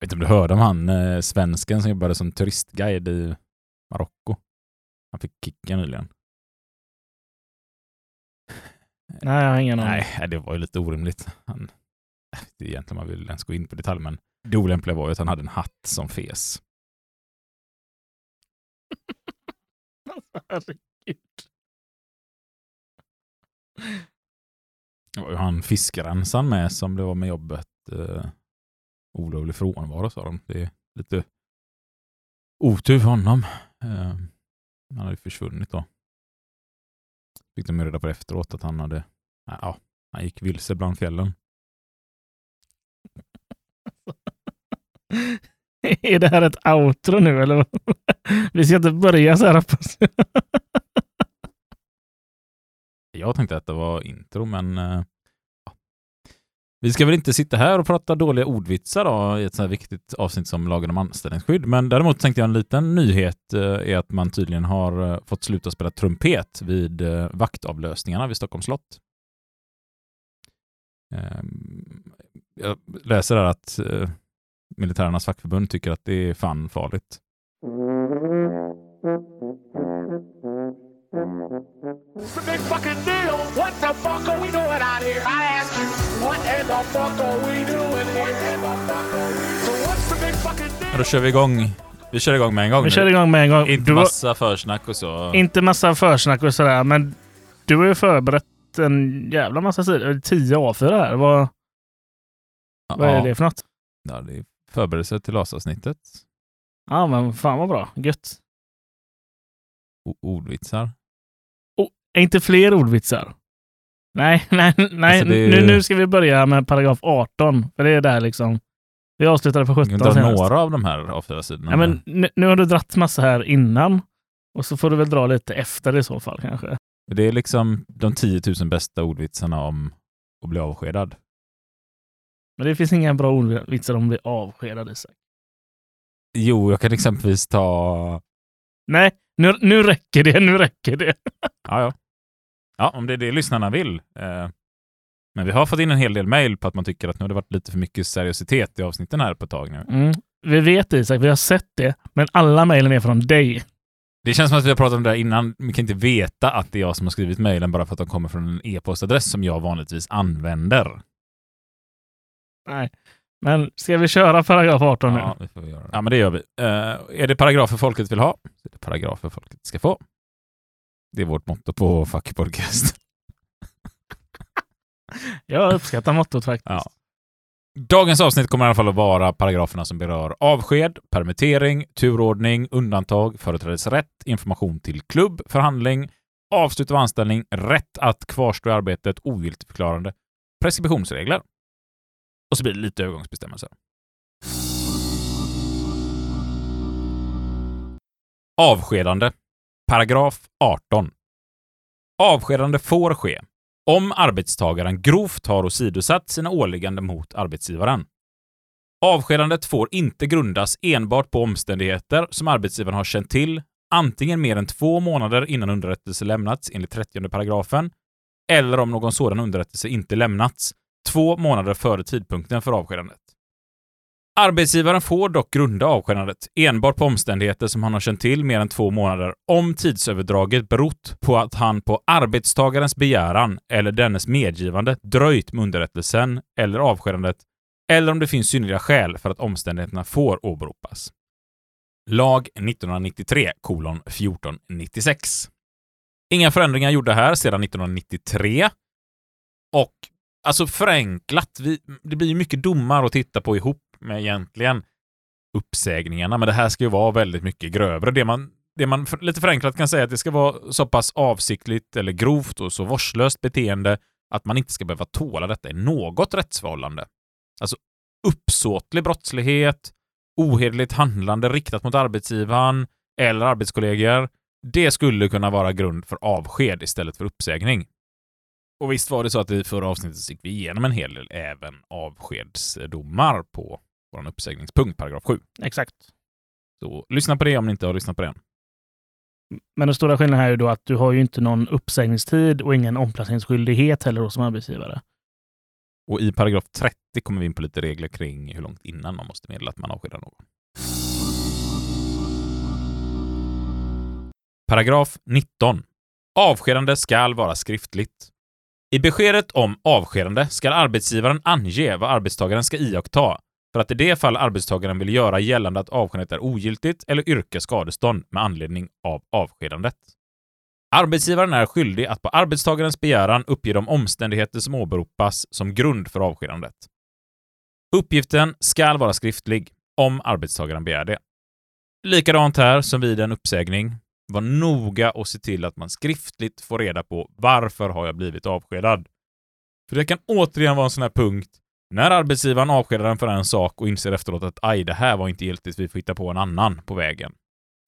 vet inte om du hörde om han eh, svensken som jobbade som turistguide i Marocko. Han fick kicken nyligen. Nej, jag har ingen aning. Nej, det var ju lite orimligt. Han, det är egentligen man vill ens gå in på detalj, men det olämpliga var ju att han hade en hatt som fes. Herregud. Det var ju han fiskrensaren med som det var med jobbet. Eh, olovlig frånvaro sa de. Det är lite otur för honom. Eh, han hade försvunnit då. Fick de reda på efteråt att han hade, ja, han gick vilse bland fjällen. Är det här ett outro nu eller? Vi ska inte börja så här hoppas jag. Tänkte att det var intro, men eh vi ska väl inte sitta här och prata dåliga ordvitsar då, i ett så här viktigt avsnitt som lagen om anställningsskydd. Men däremot tänkte jag en liten nyhet eh, är att man tydligen har eh, fått sluta spela trumpet vid eh, vaktavlösningarna vid Stockholms slott. Ehm, jag läser här att militärernas fackförbund tycker att det är fan farligt. It's a big fucking deal. What the fuck are we doing out here? I ask you, what in the fuck are we doing here? So what's the big fucking deal? Då kör vi igång. Vi kör igång med en gång Vi nu. kör igång med en gång. Inte Du har, massa försnack och så. inte massa försnack och sådär, men du har ju förberett en jävla massa sidor. Tio A4 här. Vad, vad är det för något? Ja, det är förberedelse till LAS-avsnittet. Ja, men fan vad bra. Gött. O- Ordvitsar. Är inte fler ordvitsar? Nej, nej, nej. Alltså, är- nu, nu ska vi börja med paragraf 18. För det är där liksom. Vi avslutade på Jag 17 kan dra senast. några av de här A4-sidorna. Ja, men nu, nu har du dratt massa här innan. Och så får du väl dra lite efter i så fall kanske. Det är liksom de 10 000 bästa ordvitsarna om att bli avskedad. Men det finns inga bra ordvitsar om att bli avskedad Isak. Jo, jag kan exempelvis ta... Nej, nu, nu räcker det. Nu räcker det. Ja, ja. Ja, om det är det lyssnarna vill. Eh, men vi har fått in en hel del mejl på att man tycker att nu har det varit lite för mycket seriositet i avsnitten här på ett tag nu. Mm. Vi vet Isak, vi har sett det. Men alla mejlen är från dig. Det känns som att vi har pratat om det här innan. Vi kan inte veta att det är jag som har skrivit mejlen bara för att de kommer från en e-postadress som jag vanligtvis använder. Nej. Men ska vi köra paragraf 18 Ja, nu? det får vi göra. Ja, men det gör vi. Eh, är det paragrafer folket vill ha? Så är det paragrafer folket ska få. Det är vårt motto på Fuck Podcast. Jag uppskattar mottot faktiskt. Ja. Dagens avsnitt kommer i alla fall att vara paragraferna som berör avsked, permittering, turordning, undantag, företrädesrätt, information till klubb, förhandling, avslut av anställning, rätt att kvarstå i arbetet, ogiltigförklarande, preskriptionsregler. Och så blir det lite övergångsbestämmelser. Avskedande. Paragraf 18. Avskedande får ske om arbetstagaren grovt har åsidosatt sina åligganden mot arbetsgivaren. Avskedandet får inte grundas enbart på omständigheter som arbetsgivaren har känt till antingen mer än två månader innan underrättelse lämnats enligt 30 paragrafen eller om någon sådan underrättelse inte lämnats två månader före tidpunkten för avskedandet. Arbetsgivaren får dock grunda avskedandet enbart på omständigheter som han har känt till mer än två månader om tidsöverdraget berott på att han på arbetstagarens begäran eller dennes medgivande dröjt med underrättelsen eller avskedandet eller om det finns synnerliga skäl för att omständigheterna får åberopas. Lag 1993 kolon 1496. Inga förändringar gjorda här sedan 1993. Och alltså förenklat, vi, det blir ju mycket domar att titta på ihop med egentligen uppsägningarna, men det här ska ju vara väldigt mycket grövre. Det man, det man för, lite förenklat kan säga att det ska vara så pass avsiktligt eller grovt och så vårdslöst beteende att man inte ska behöva tåla detta i något rättsförhållande. Alltså uppsåtlig brottslighet, ohederligt handlande riktat mot arbetsgivaren eller arbetskollegor, det skulle kunna vara grund för avsked istället för uppsägning. Och visst var det så att i förra avsnittet gick vi igenom en hel del även avskedsdomar på vår uppsägningspunkt, paragraf 7. Exakt. Så lyssna på det om ni inte har lyssnat på den. Men den stora skillnaden här är då att du har ju inte någon uppsägningstid och ingen omplaceringsskyldighet heller som arbetsgivare. Och i paragraf 30 kommer vi in på lite regler kring hur långt innan man måste meddela att man avskedar någon. Paragraf 19. Avskedande skall vara skriftligt. I beskedet om avskedande skall arbetsgivaren ange vad arbetstagaren ska iaktta för att i det fall arbetstagaren vill göra gällande att avskedandet är ogiltigt eller yrka skadestånd med anledning av avskedandet. Arbetsgivaren är skyldig att på arbetstagarens begäran uppge de omständigheter som åberopas som grund för avskedandet. Uppgiften skall vara skriftlig om arbetstagaren begär det. Likadant här som vid en uppsägning. Var noga och se till att man skriftligt får reda på varför har jag blivit avskedad. För det kan återigen vara en sån här punkt när arbetsgivaren avskedar en för en sak och inser efteråt att aj, det här var inte giltigt, vi får hitta på en annan på vägen.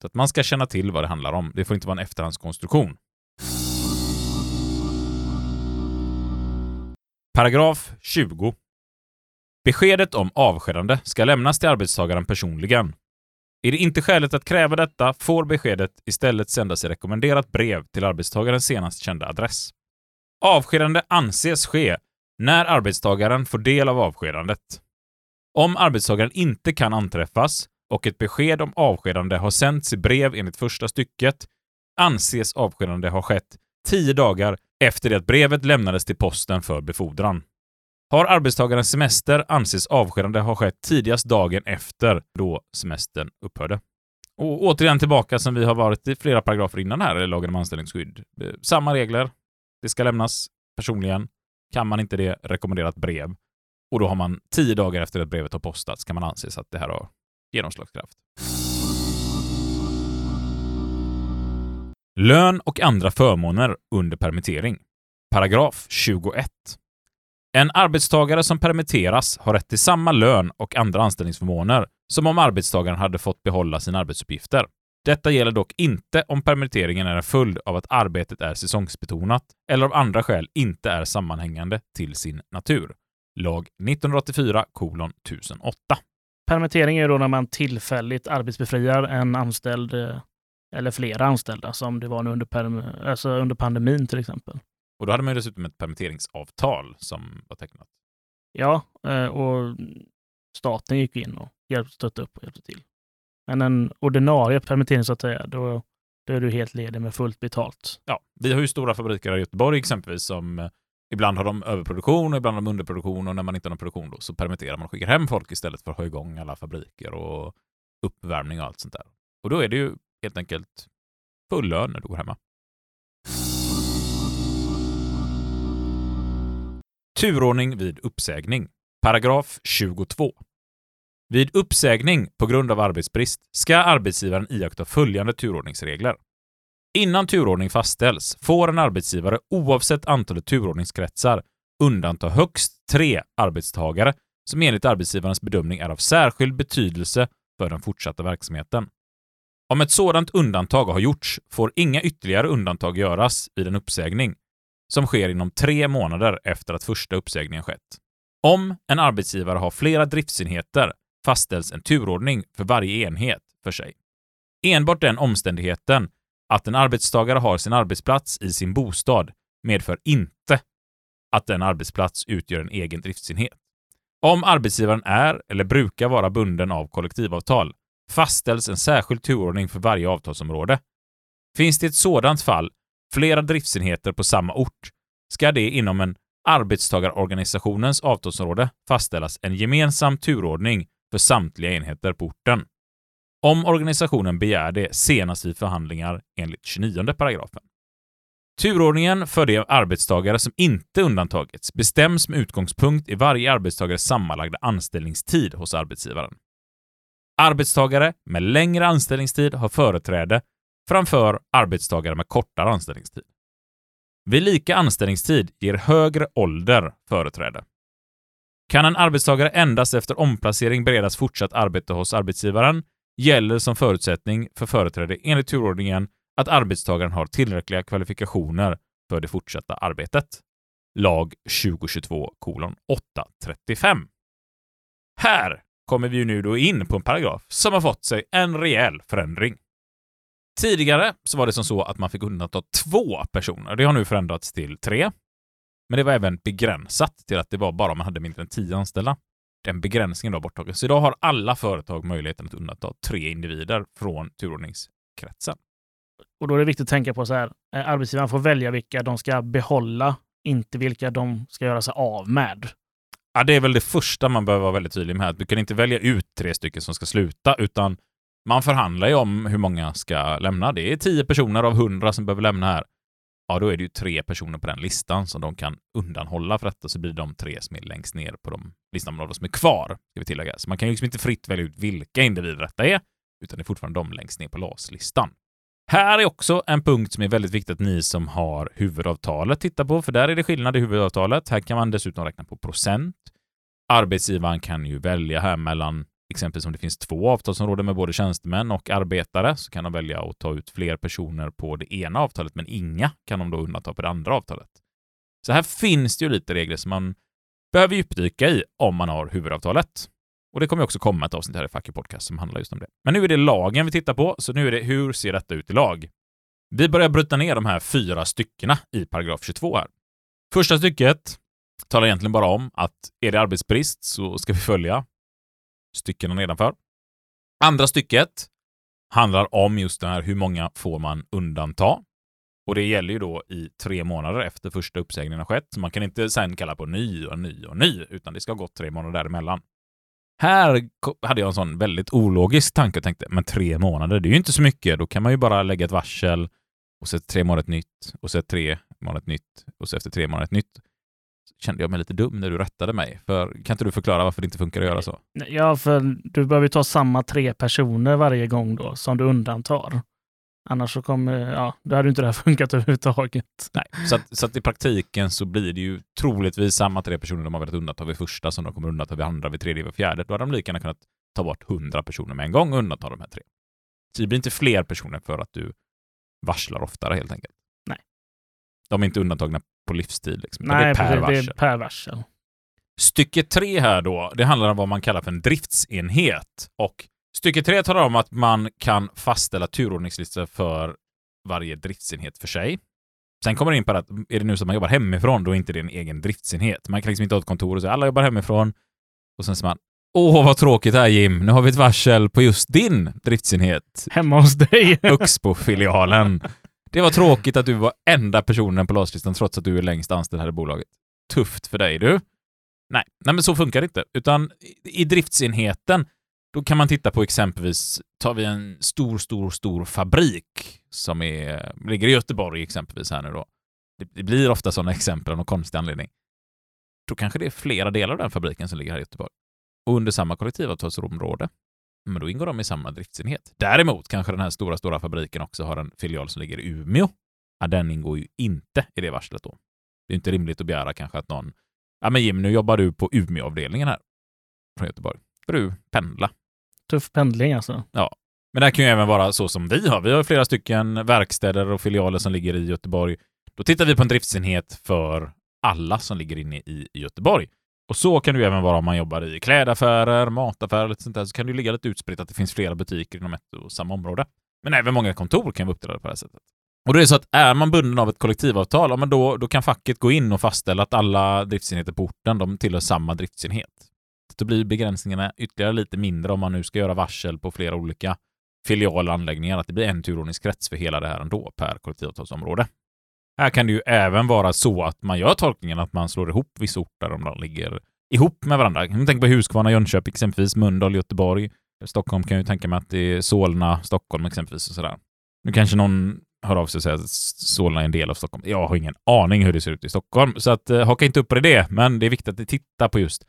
Så att man ska känna till vad det handlar om. Det får inte vara en efterhandskonstruktion. Paragraf 20. Beskedet om avskedande ska lämnas till arbetstagaren personligen. Är det inte skäligt att kräva detta får beskedet istället sändas i rekommenderat brev till arbetstagarens senast kända adress. Avskedande anses ske när arbetstagaren får del av avskedandet. Om arbetstagaren inte kan anträffas och ett besked om avskedande har sänts i brev enligt första stycket anses avskedande ha skett tio dagar efter det att brevet lämnades till posten för befordran. Har arbetstagaren semester anses avskedande ha skett tidigast dagen efter då semestern upphörde. Och återigen tillbaka som vi har varit i flera paragrafer innan här, i lagen om anställningsskydd. Eh, samma regler. Det ska lämnas personligen. Kan man inte det, rekommenderat brev. Och då har man tio dagar efter att brevet har postats kan man anses att det här har genomslagskraft. Lön och andra förmåner under permittering. Paragraf 21. En arbetstagare som permitteras har rätt till samma lön och andra anställningsförmåner som om arbetstagaren hade fått behålla sina arbetsuppgifter. Detta gäller dock inte om permitteringen är en följd av att arbetet är säsongsbetonat eller av andra skäl inte är sammanhängande till sin natur. Lag 1984 kolon 1008. Permittering är då när man tillfälligt arbetsbefriar en anställd eh, eller flera anställda som det var nu under, alltså under pandemin till exempel. Och då hade man ju dessutom ett permitteringsavtal som var tecknat. Ja, eh, och staten gick in och hjälpte, stötte upp och hjälpte till. Men en ordinarie permittering så att säga, då, då är du helt ledig med fullt betalt. Ja, vi har ju stora fabriker här i Göteborg exempelvis som eh, ibland har de överproduktion och ibland har de underproduktion och när man inte har någon produktion då så permitterar man och skickar hem folk istället för att ha igång alla fabriker och uppvärmning och allt sånt där. Och då är det ju helt enkelt full lön när du går hemma. Turordning vid uppsägning. Paragraf 22. Vid uppsägning på grund av arbetsbrist ska arbetsgivaren iaktta följande turordningsregler. Innan turordning fastställs får en arbetsgivare oavsett antalet turordningskretsar undanta högst tre arbetstagare som enligt arbetsgivarens bedömning är av särskild betydelse för den fortsatta verksamheten. Om ett sådant undantag har gjorts får inga ytterligare undantag göras vid en uppsägning som sker inom tre månader efter att första uppsägningen skett. Om en arbetsgivare har flera driftsenheter fastställs en turordning för varje enhet för sig. Enbart den omständigheten att en arbetstagare har sin arbetsplats i sin bostad medför inte att den arbetsplats utgör en egen driftsenhet. Om arbetsgivaren är eller brukar vara bunden av kollektivavtal fastställs en särskild turordning för varje avtalsområde. Finns det ett sådant fall flera driftsenheter på samma ort ska det inom en arbetstagarorganisationens avtalsområde fastställas en gemensam turordning för samtliga enheter på orten. Om organisationen begär det senast vid förhandlingar enligt 29 paragrafen. Turordningen för de arbetstagare som inte undantagits bestäms med utgångspunkt i varje arbetstagares sammanlagda anställningstid hos arbetsgivaren. Arbetstagare med längre anställningstid har företräde framför arbetstagare med kortare anställningstid. Vid lika anställningstid ger högre ålder företräde. Kan en arbetstagare endast efter omplacering beredas fortsatt arbete hos arbetsgivaren gäller som förutsättning för företräde enligt turordningen att arbetstagaren har tillräckliga kvalifikationer för det fortsatta arbetet. Lag 2022 835. Här kommer vi nu då in på en paragraf som har fått sig en rejäl förändring. Tidigare så var det som så att man fick undanta två personer. Det har nu förändrats till tre. Men det var även begränsat till att det var bara om man hade mindre än 10 anställda. Den begränsningen var borttagen. Så idag har alla företag möjligheten att undanta tre individer från turordningskretsen. Och då är det viktigt att tänka på så här, eh, arbetsgivaren får välja vilka de ska behålla, inte vilka de ska göra sig av med. Ja, det är väl det första man behöver vara väldigt tydlig med. Att du kan inte välja ut tre stycken som ska sluta, utan man förhandlar ju om hur många ska lämna. Det är tio personer av hundra som behöver lämna här. Ja, då är det ju tre personer på den listan som de kan undanhålla för detta, så blir det de tre som är längst ner på de listan av de som är kvar, ska vi tillägga. Så man kan ju liksom inte fritt välja ut vilka individer detta är, utan det är fortfarande de längst ner på LAS-listan. Här är också en punkt som är väldigt viktigt att ni som har huvudavtalet tittar på, för där är det skillnad i huvudavtalet. Här kan man dessutom räkna på procent. Arbetsgivaren kan ju välja här mellan, exempelvis om det finns två avtalsområden med både tjänstemän och arbetare, så kan de välja att ta ut fler personer på det ena avtalet, men inga kan de då undanta på det andra avtalet. Så här finns det ju lite regler som man behöver djupdyka i om man har huvudavtalet. Och det kommer också komma ett avsnitt här i Facket Podcast som handlar just om det. Men nu är det lagen vi tittar på, så nu är det hur ser detta ut i lag? Vi börjar bryta ner de här fyra styckena i paragraf 22 här. Första stycket talar egentligen bara om att är det arbetsbrist så ska vi följa styckena nedanför. Andra stycket handlar om just det här hur många får man undanta? Och det gäller ju då i tre månader efter första uppsägningen har skett. Så man kan inte sen kalla på ny och ny och ny, utan det ska ha gått tre månader däremellan. Här hade jag en sån väldigt ologisk tanke och tänkte, men tre månader, det är ju inte så mycket. Då kan man ju bara lägga ett varsel och så tre månader ett nytt och så tre månader ett nytt och så efter tre månader ett nytt. Kände jag mig lite dum när du rättade mig. För kan inte du förklara varför det inte funkar att göra så? Ja, för du behöver ta samma tre personer varje gång då, som du undantar. Annars så kommer, ja, då hade inte det här funkat överhuvudtaget. Nej, så att, så att i praktiken så blir det ju troligtvis samma tre personer de har velat undanta vid första som de kommer undanta vid andra, vid tredje, vid fjärde. Då hade de lika gärna kunnat ta bort hundra personer med en gång och undanta de här tre. Så det blir inte fler personer för att du varslar oftare helt enkelt. De är inte undantagna på livstid. Liksom. Nej, det är per precis, det är per varsel. Stycke tre här då, det handlar om vad man kallar för en driftsenhet. Och stycke tre talar om att man kan fastställa turordningslistor för varje driftsenhet för sig. Sen kommer det in på att är det nu att man jobbar hemifrån, då är inte det en egen driftsenhet. Man kan liksom inte ha ett kontor och säga alla jobbar hemifrån. Och sen säger man Åh, vad tråkigt det här Jim. Nu har vi ett varsel på just din driftsenhet. Hemma hos dig. Uxbo-filialen. Det var tråkigt att du var enda personen på LAS-listan trots att du är längst anställd här i bolaget. Tufft för dig du. Nej, nej men så funkar det inte. Utan i- i driftsenheten, då kan man titta på exempelvis, tar vi en stor, stor, stor fabrik som är, ligger i Göteborg exempelvis här nu då. Det, det blir ofta sådana exempel av någon konstig anledning. Då kanske det är flera delar av den fabriken som ligger här i Göteborg. Och under samma kollektivavtalsområde. Men då ingår de i samma driftsenhet. Däremot kanske den här stora, stora fabriken också har en filial som ligger i Umeå. Ja, den ingår ju inte i det varslet då. Det är inte rimligt att begära kanske att någon Ja, men Jim, nu jobbar du på Umeåavdelningen här från Göteborg. Får du pendla? Tuff pendling alltså. Men det här kan ju även vara så som vi har. Vi har flera stycken verkstäder och filialer som ligger i Göteborg. Då tittar vi på en driftsenhet för alla som ligger inne i Göteborg. Och så kan det ju även vara om man jobbar i klädaffärer, mataffärer och lite sånt där. Så kan det ju ligga lite utspritt att det finns flera butiker inom ett och samma område. Men även många kontor kan vara uppdelade på det här sättet. Och då är det så att är man bunden av ett kollektivavtal, ja, men då, då kan facket gå in och fastställa att alla driftsenheter på orten, de tillhör samma driftsenhet. Då blir begränsningarna ytterligare lite mindre om man nu ska göra varsel på flera olika filialanläggningar, anläggningar, att det blir en turordningskrets för hela det här ändå per kollektivavtalsområde. Här kan det ju även vara så att man gör tolkningen att man slår ihop vissa orter om de ligger ihop med varandra. Tänk tänker på Huskvarna, Jönköping exempelvis, Mölndal, Göteborg. Stockholm kan jag ju tänka mig att det är Solna, Stockholm exempelvis och sådär. Nu kanske någon hör av sig och säger att Solna är en del av Stockholm. Jag har ingen aning hur det ser ut i Stockholm, så att, eh, haka inte upp på det, men det är viktigt att ni tittar på just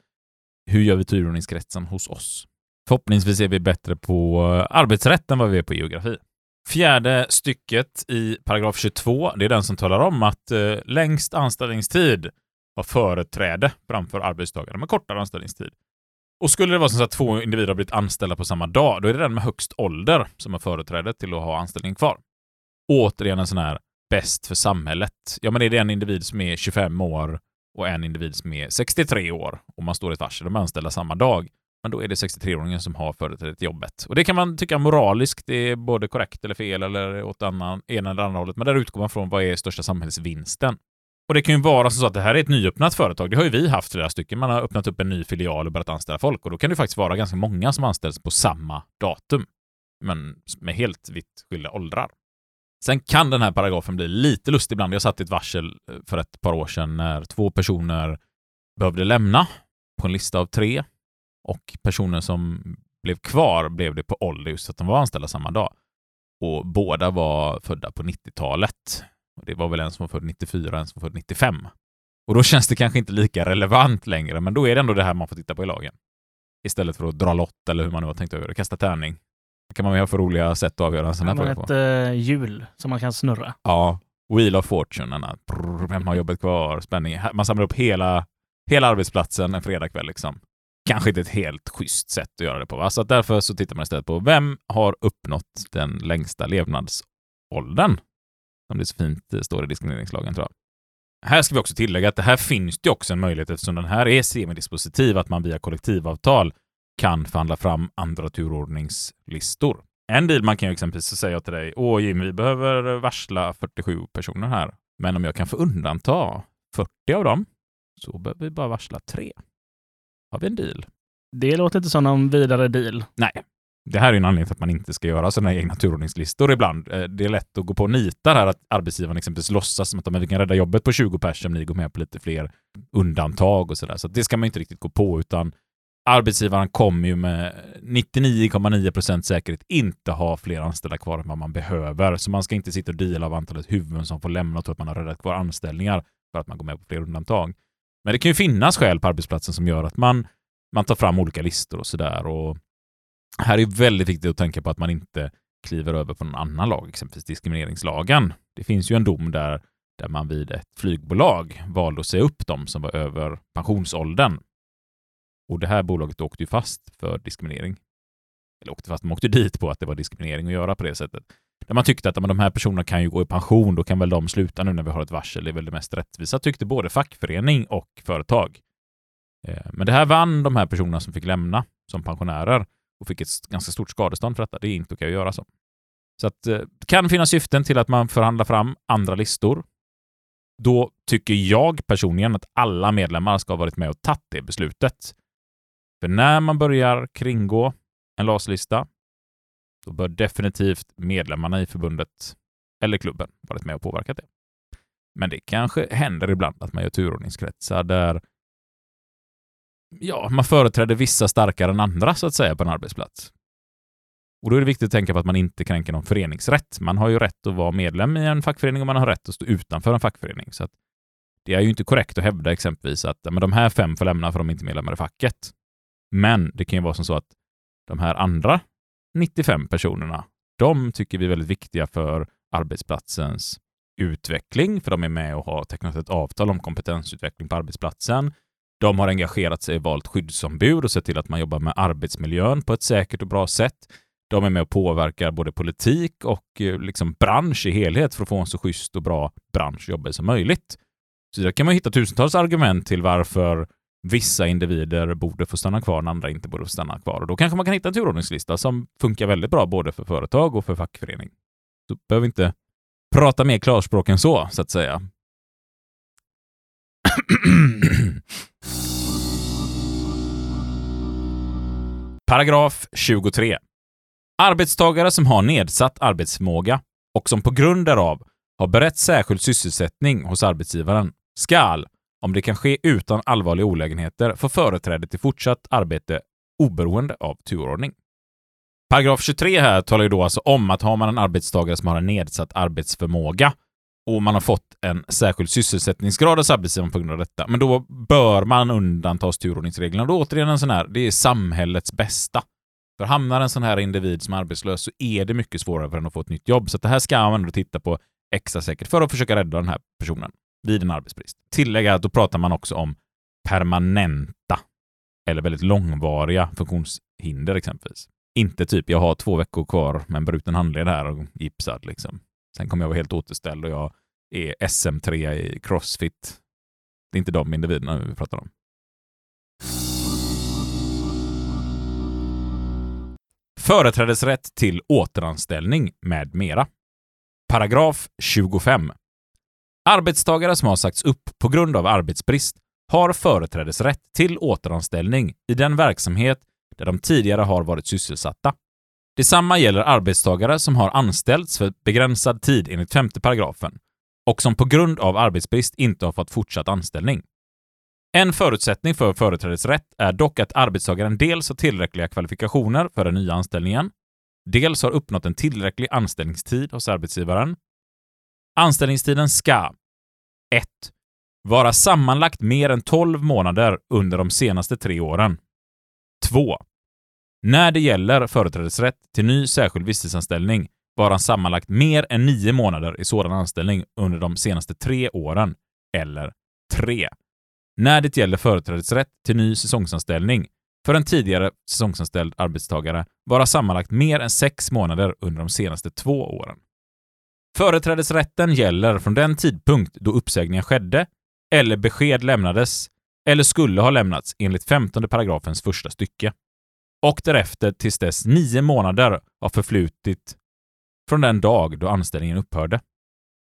hur gör vi turordningskretsen hos oss. Förhoppningsvis är vi bättre på eh, arbetsrätt än vad vi är på geografi. Fjärde stycket i paragraf 22, det är den som talar om att eh, längst anställningstid har företräde framför arbetstagare med kortare anställningstid. Och skulle det vara så att två individer har blivit anställda på samma dag, då är det den med högst ålder som har företräde till att ha anställning kvar. Återigen en sån här bäst för samhället. Ja, men är det en individ som är 25 år och en individ som är 63 år och man står i ett varsel, de är anställda samma dag, men då är det 63-åringen som har företräde till jobbet. Och det kan man tycka moraliskt, det är både korrekt eller fel eller åt annan, ena eller andra hållet, men där utgår man från vad är största samhällsvinsten. Och det kan ju vara så att det här är ett nyöppnat företag. Det har ju vi haft flera stycken. Man har öppnat upp en ny filial och börjat anställa folk och då kan det faktiskt vara ganska många som anställs på samma datum, men med helt vitt skilda åldrar. Sen kan den här paragrafen bli lite lustig ibland. Jag satt i ett varsel eh, för ett par år sedan när två personer behövde lämna på en lista av tre och personen som blev kvar blev det på ålder just att de var anställda samma dag. Och båda var födda på 90-talet. Och det var väl en som var född 94 och en som var född 95. Och då känns det kanske inte lika relevant längre, men då är det ändå det här man får titta på i lagen. Istället för att dra lott eller hur man nu har tänkt att göra kasta tärning. Det kan man ju ha för roliga sätt att avgöra en sån här fråga ett på. eh, hjul som man kan snurra. Ja, Wheel of Fortune. brr, Vem har jobbet kvar? Spänning. Man samlar upp hela, hela arbetsplatsen en fredagkväll. Liksom. Kanske inte ett helt schysst sätt att göra det på. Va? Så att därför så tittar man istället på vem har uppnått den längsta levnadsåldern? Som det så fint eh, står i diskrimineringslagen tror jag. Här ska vi också tillägga att det här finns det också en möjlighet eftersom den här är semidispositiv att man via kollektivavtal kan förhandla fram andra turordningslistor. En deal man kan ju exempelvis säga till dig, åh Jim, vi behöver varsla 47 personer här, men om jag kan få undanta 40 av dem så behöver vi bara varsla tre. Har vi en deal? Det låter inte som någon vidare deal. Nej. Det här är en anledning till att man inte ska göra sådana egna turordningslistor ibland. Eh, Det är lätt att gå på nitar här att arbetsgivaren exempelvis låtsas som att "Men vi kan rädda jobbet på 20 pers om ni går med på lite fler undantag och sådär. Så det ska man inte riktigt gå på utan arbetsgivaren kommer ju med 99,9 procent säkerhet inte ha fler anställda kvar än vad man behöver. Så man ska inte sitta och deala av antalet huvuden som får lämna och tro att man har räddat kvar anställningar för att man går med på fler undantag. Men det kan ju finnas skäl på arbetsplatsen som gör att man, man tar fram olika listor och sådär. Och här är väldigt viktigt att tänka på att man inte kliver över på någon annan lag, exempelvis diskrimineringslagen. Det finns ju en dom där, där man vid ett flygbolag valde att säga upp dem som var över pensionsåldern. Och det här bolaget åkte ju fast för diskriminering. Eller åkte fast, de åkte dit på att det var diskriminering att göra på det sättet. Där man tyckte att men, de här personerna kan ju gå i pension, då kan väl de sluta nu när vi har ett varsel. Det är väl det mest rättvisa, tyckte både fackförening och företag. Eh, men det här vann de här personerna som fick lämna som pensionärer och fick ett ganska stort skadestånd för detta. Det är inte okej att göra så. Så att eh, det kan finnas syften till att man förhandlar fram andra listor. Då tycker jag personligen att alla medlemmar ska ha varit med och tagit det beslutet. För när man börjar kringgå en LAS-lista, då bör definitivt medlemmarna i förbundet eller klubben varit med och påverkat det. Men det kanske händer ibland att man gör turordningskretsar där ja, man företräder vissa starkare än andra så att säga på en arbetsplats. Och då är det viktigt att tänka på att man inte kränker någon föreningsrätt. Man har ju rätt att vara medlem i en fackförening och man har rätt att stå utanför en fackförening. Så att det är ju inte korrekt att hävda exempelvis att men de här fem får lämna för de är inte medlemmar i facket. Men det kan ju vara som så att de här andra 95 personerna, de tycker vi är väldigt viktiga för arbetsplatsens utveckling, för de är med och har tecknat ett avtal om kompetensutveckling på arbetsplatsen. De har engagerat sig i valt skyddsombud och sett till att man jobbar med arbetsmiljön på ett säkert och bra sätt. De är med och påverkar både politik och eh, liksom bransch i helhet för att få en så schysst och bra bransch att jobba som möjligt. Så där kan man hitta tusentals argument till varför vissa individer borde få stanna kvar och andra inte borde få stanna kvar. Och då kanske man kan hitta en turordningslista som funkar väldigt bra både för företag och för fackförening. Så behöver vi inte prata mer klarspråk än så, så att säga. Paragraf 23. Arbetstagare som har nedsatt arbetsförmåga och som på grund därav har berett särskild sysselsättning hos arbetsgivaren skall, om det kan ske utan allvarliga olägenheter, få företräde till fortsatt arbete oberoende av turordning. Paragraf 23 här talar ju då alltså om att har man en arbetstagare som har en nedsatt arbetsförmåga och man har fått en särskild sysselsättningsgrad hos arbetsgivaren på grund av detta, men då bör man undantas turordningsreglerna. Då återigen en sån här, det är samhällets bästa. För hamnar en sån här individ som är arbetslös så är det mycket svårare för den att få ett nytt jobb. Så det här ska man ändå titta på extra säkert för att försöka rädda den här personen vid en arbetsbrist. Tillägga att då pratar man också om permanenta eller väldigt långvariga funktionshinder exempelvis. Inte typ jag har två veckor kvar med en bruten handled här och gipsad liksom. Sen kommer jag vara helt återställd och jag är SM3 i crossfit. Det är inte de individerna vi pratar om. Företrädesrätt till återanställning med mera. Paragraf 25. Arbetstagare som har sagts upp på grund av arbetsbrist har företrädesrätt till återanställning i den verksamhet där de tidigare har varit sysselsatta. Detsamma gäller arbetstagare som har anställts för begränsad tid enligt femte paragrafen och som på grund av arbetsbrist inte har fått fortsatt anställning. En förutsättning för företrädesrätt är dock att arbetstagaren dels har tillräckliga kvalifikationer för den nya anställningen, dels har uppnått en tillräcklig anställningstid hos arbetsgivaren. Anställningstiden ska 1. Vara sammanlagt mer än 12 månader under de senaste tre åren. 2. När det gäller företrädesrätt till ny särskild visstidsanställning vara sammanlagt mer än 9 månader i sådan anställning under de senaste tre åren. Eller 3. När det gäller företrädesrätt till ny säsongsanställning för en tidigare säsongsanställd arbetstagare vara sammanlagt mer än 6 månader under de senaste två åren. Företrädesrätten gäller från den tidpunkt då uppsägningen skedde eller besked lämnades eller skulle ha lämnats enligt 15 paragrafens första stycke. Och därefter tills dess nio månader har förflutit från den dag då anställningen upphörde.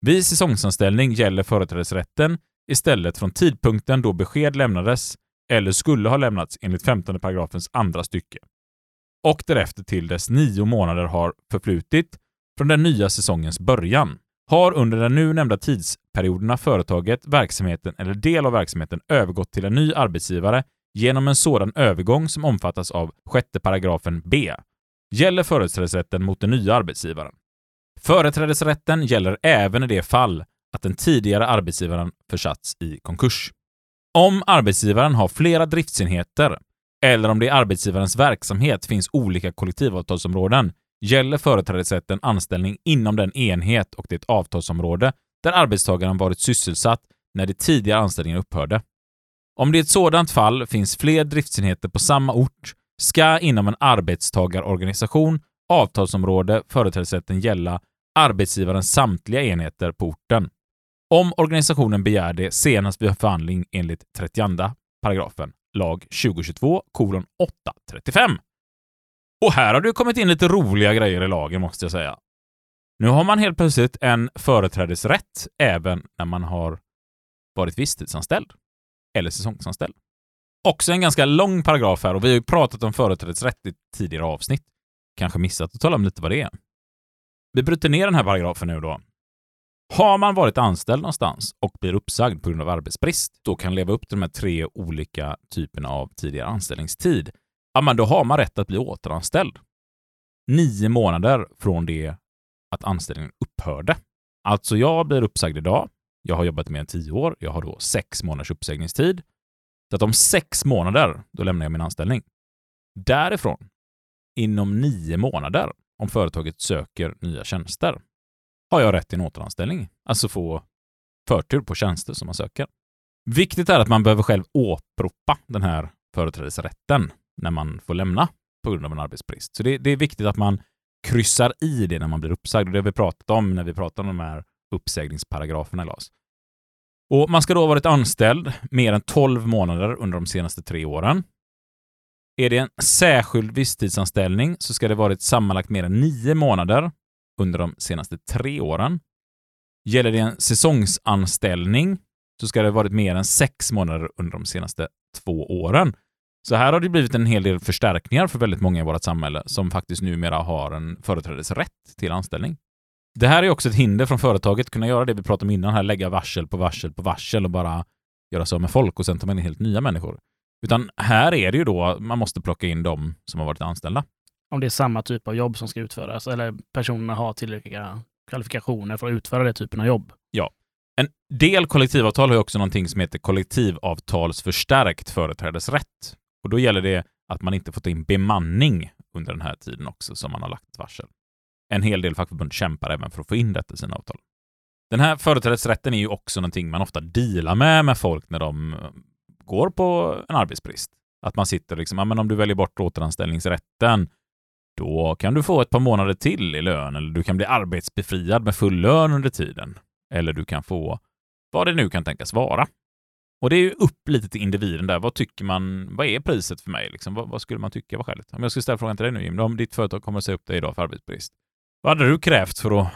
Vid säsongsanställning gäller företrädesrätten istället från tidpunkten då besked lämnades eller skulle ha lämnats enligt 15 paragrafens andra stycke. Och därefter till dess nio månader har förflutit från den nya säsongens början har under den nu nämnda tidsperioderna företaget, verksamheten eller del av verksamheten övergått till en ny arbetsgivare genom en sådan övergång som omfattas av 6 paragrafen B gäller företrädesrätten mot den nya arbetsgivaren. Företrädesrätten gäller även i det fall att den tidigare arbetsgivaren försatts i konkurs. Om arbetsgivaren har flera driftsenheter eller om det i arbetsgivarens verksamhet finns olika kollektivavtalsområden gäller företrädesrätten anställning inom den enhet och det avtalsområde där arbetstagaren varit sysselsatt när det tidigare anställningen upphörde. Om det i ett sådant fall finns fler driftsenheter på samma ort ska inom en arbetstagarorganisation avtalsområde företrädesrätten gälla arbetsgivarens samtliga enheter på orten. Om organisationen begär det senast vid förhandling enligt 32 paragrafen lag 2022 835. Och här har det kommit in lite roliga grejer i lagen måste jag säga. Nu har man helt plötsligt en företrädesrätt även när man har varit visstidsanställd eller säsongsanställd. Också en ganska lång paragraf här och vi har ju pratat om företrädesrätt i tidigare avsnitt. Kanske missat att tala om lite vad det är. Vi bryter ner den här paragrafen nu då. Har man varit anställd någonstans och blir uppsagd på grund av arbetsbrist, då kan leva upp till de här tre olika typerna av tidigare anställningstid, ja, men då har man rätt att bli återanställd. Nio månader från det att anställningen upphörde. Alltså, jag blir uppsagd idag. Jag har jobbat mer än tio år. Jag har då sex månaders uppsägningstid. Så att om sex månader, då lämnar jag min anställning. Därifrån, inom nio månader, om företaget söker nya tjänster, har jag rätt till en återanställning. Alltså få förtur på tjänster som man söker. Viktigt är att man behöver själv åberopa den här företrädesrätten när man får lämna på grund av en arbetsbrist. Så det, det, är viktigt att man kryssar i det när man blir uppsagd. Och det har vi pratat om när vi pratar om de här uppsägningsparagraferna i LAS. Och man ska då ha varit anställd mer än 12 månader under de senaste tre åren. Är det en särskild visstidsanställning så ska det varit sammanlagt mer än nio månader under de senaste tre åren. Gäller det en säsongsanställning så ska det varit mer än sex månader under de senaste två åren. Så här har det blivit en hel del förstärkningar för väldigt många i vårt samhälle som faktiskt numera har en företrädesrätt till anställning. Det här är också ett hinder från företaget att kunna göra det vi pratade om innan här, lägga varsel på varsel på varsel och bara göra så med folk och sen tar man in helt nya människor. Utan här är det ju då man måste plocka in de som har varit anställda. Om det är samma typ av jobb som ska utföras eller personerna har tillräckliga kvalifikationer för att utföra den typen av jobb. Ja. En del kollektivavtal har ju också någonting som heter kollektivavtalsförstärkt företrädesrätt. Och då gäller det att man inte får ta in bemanning under den här tiden också som man har lagt ett varsel. En hel del fackförbund kämpar även för att få in detta i sina avtal. Den här företrädesrätten är ju också någonting man ofta dealar med med folk när de eh, går på en arbetsbrist. Att man sitter liksom, ja men om du väljer bort återanställningsrätten, då kan du få ett par månader till i lön eller du kan bli arbetsbefriad med full lön under tiden. Eller du kan få vad det nu kan tänkas vara. Och det är ju upp lite till individen där. Vad tycker man? Vad är priset för mig? Liksom, vad, vad, skulle man tycka var skäligt? Om jag skulle ställa frågan till dig nu Jim, om ditt företag kommer att säga upp dig idag för arbetsbrist. Vad hade du krävt för att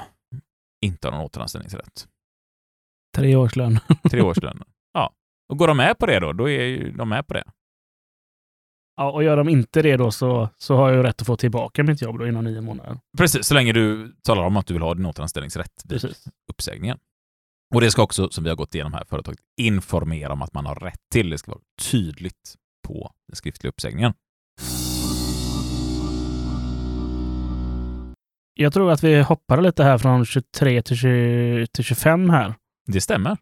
inte ha någon återanställningsrätt? Tre års lön. Tre årslöner. Ja. Och går de med på det då, då är ju de med på det. Ja, och gör de inte det då så, så har jag ju rätt att få tillbaka mitt jobb då inom nio månader. Precis, så länge du talar om att du vill ha din återanställningsrätt vid Precis. uppsägningen. Och det ska också, som vi har gått igenom här, företaget informera om att man har rätt till. Det ska vara tydligt på den skriftliga uppsägningen. Jag tror att vi hoppade lite här från 23 till, 20, till 25 här. Det stämmer.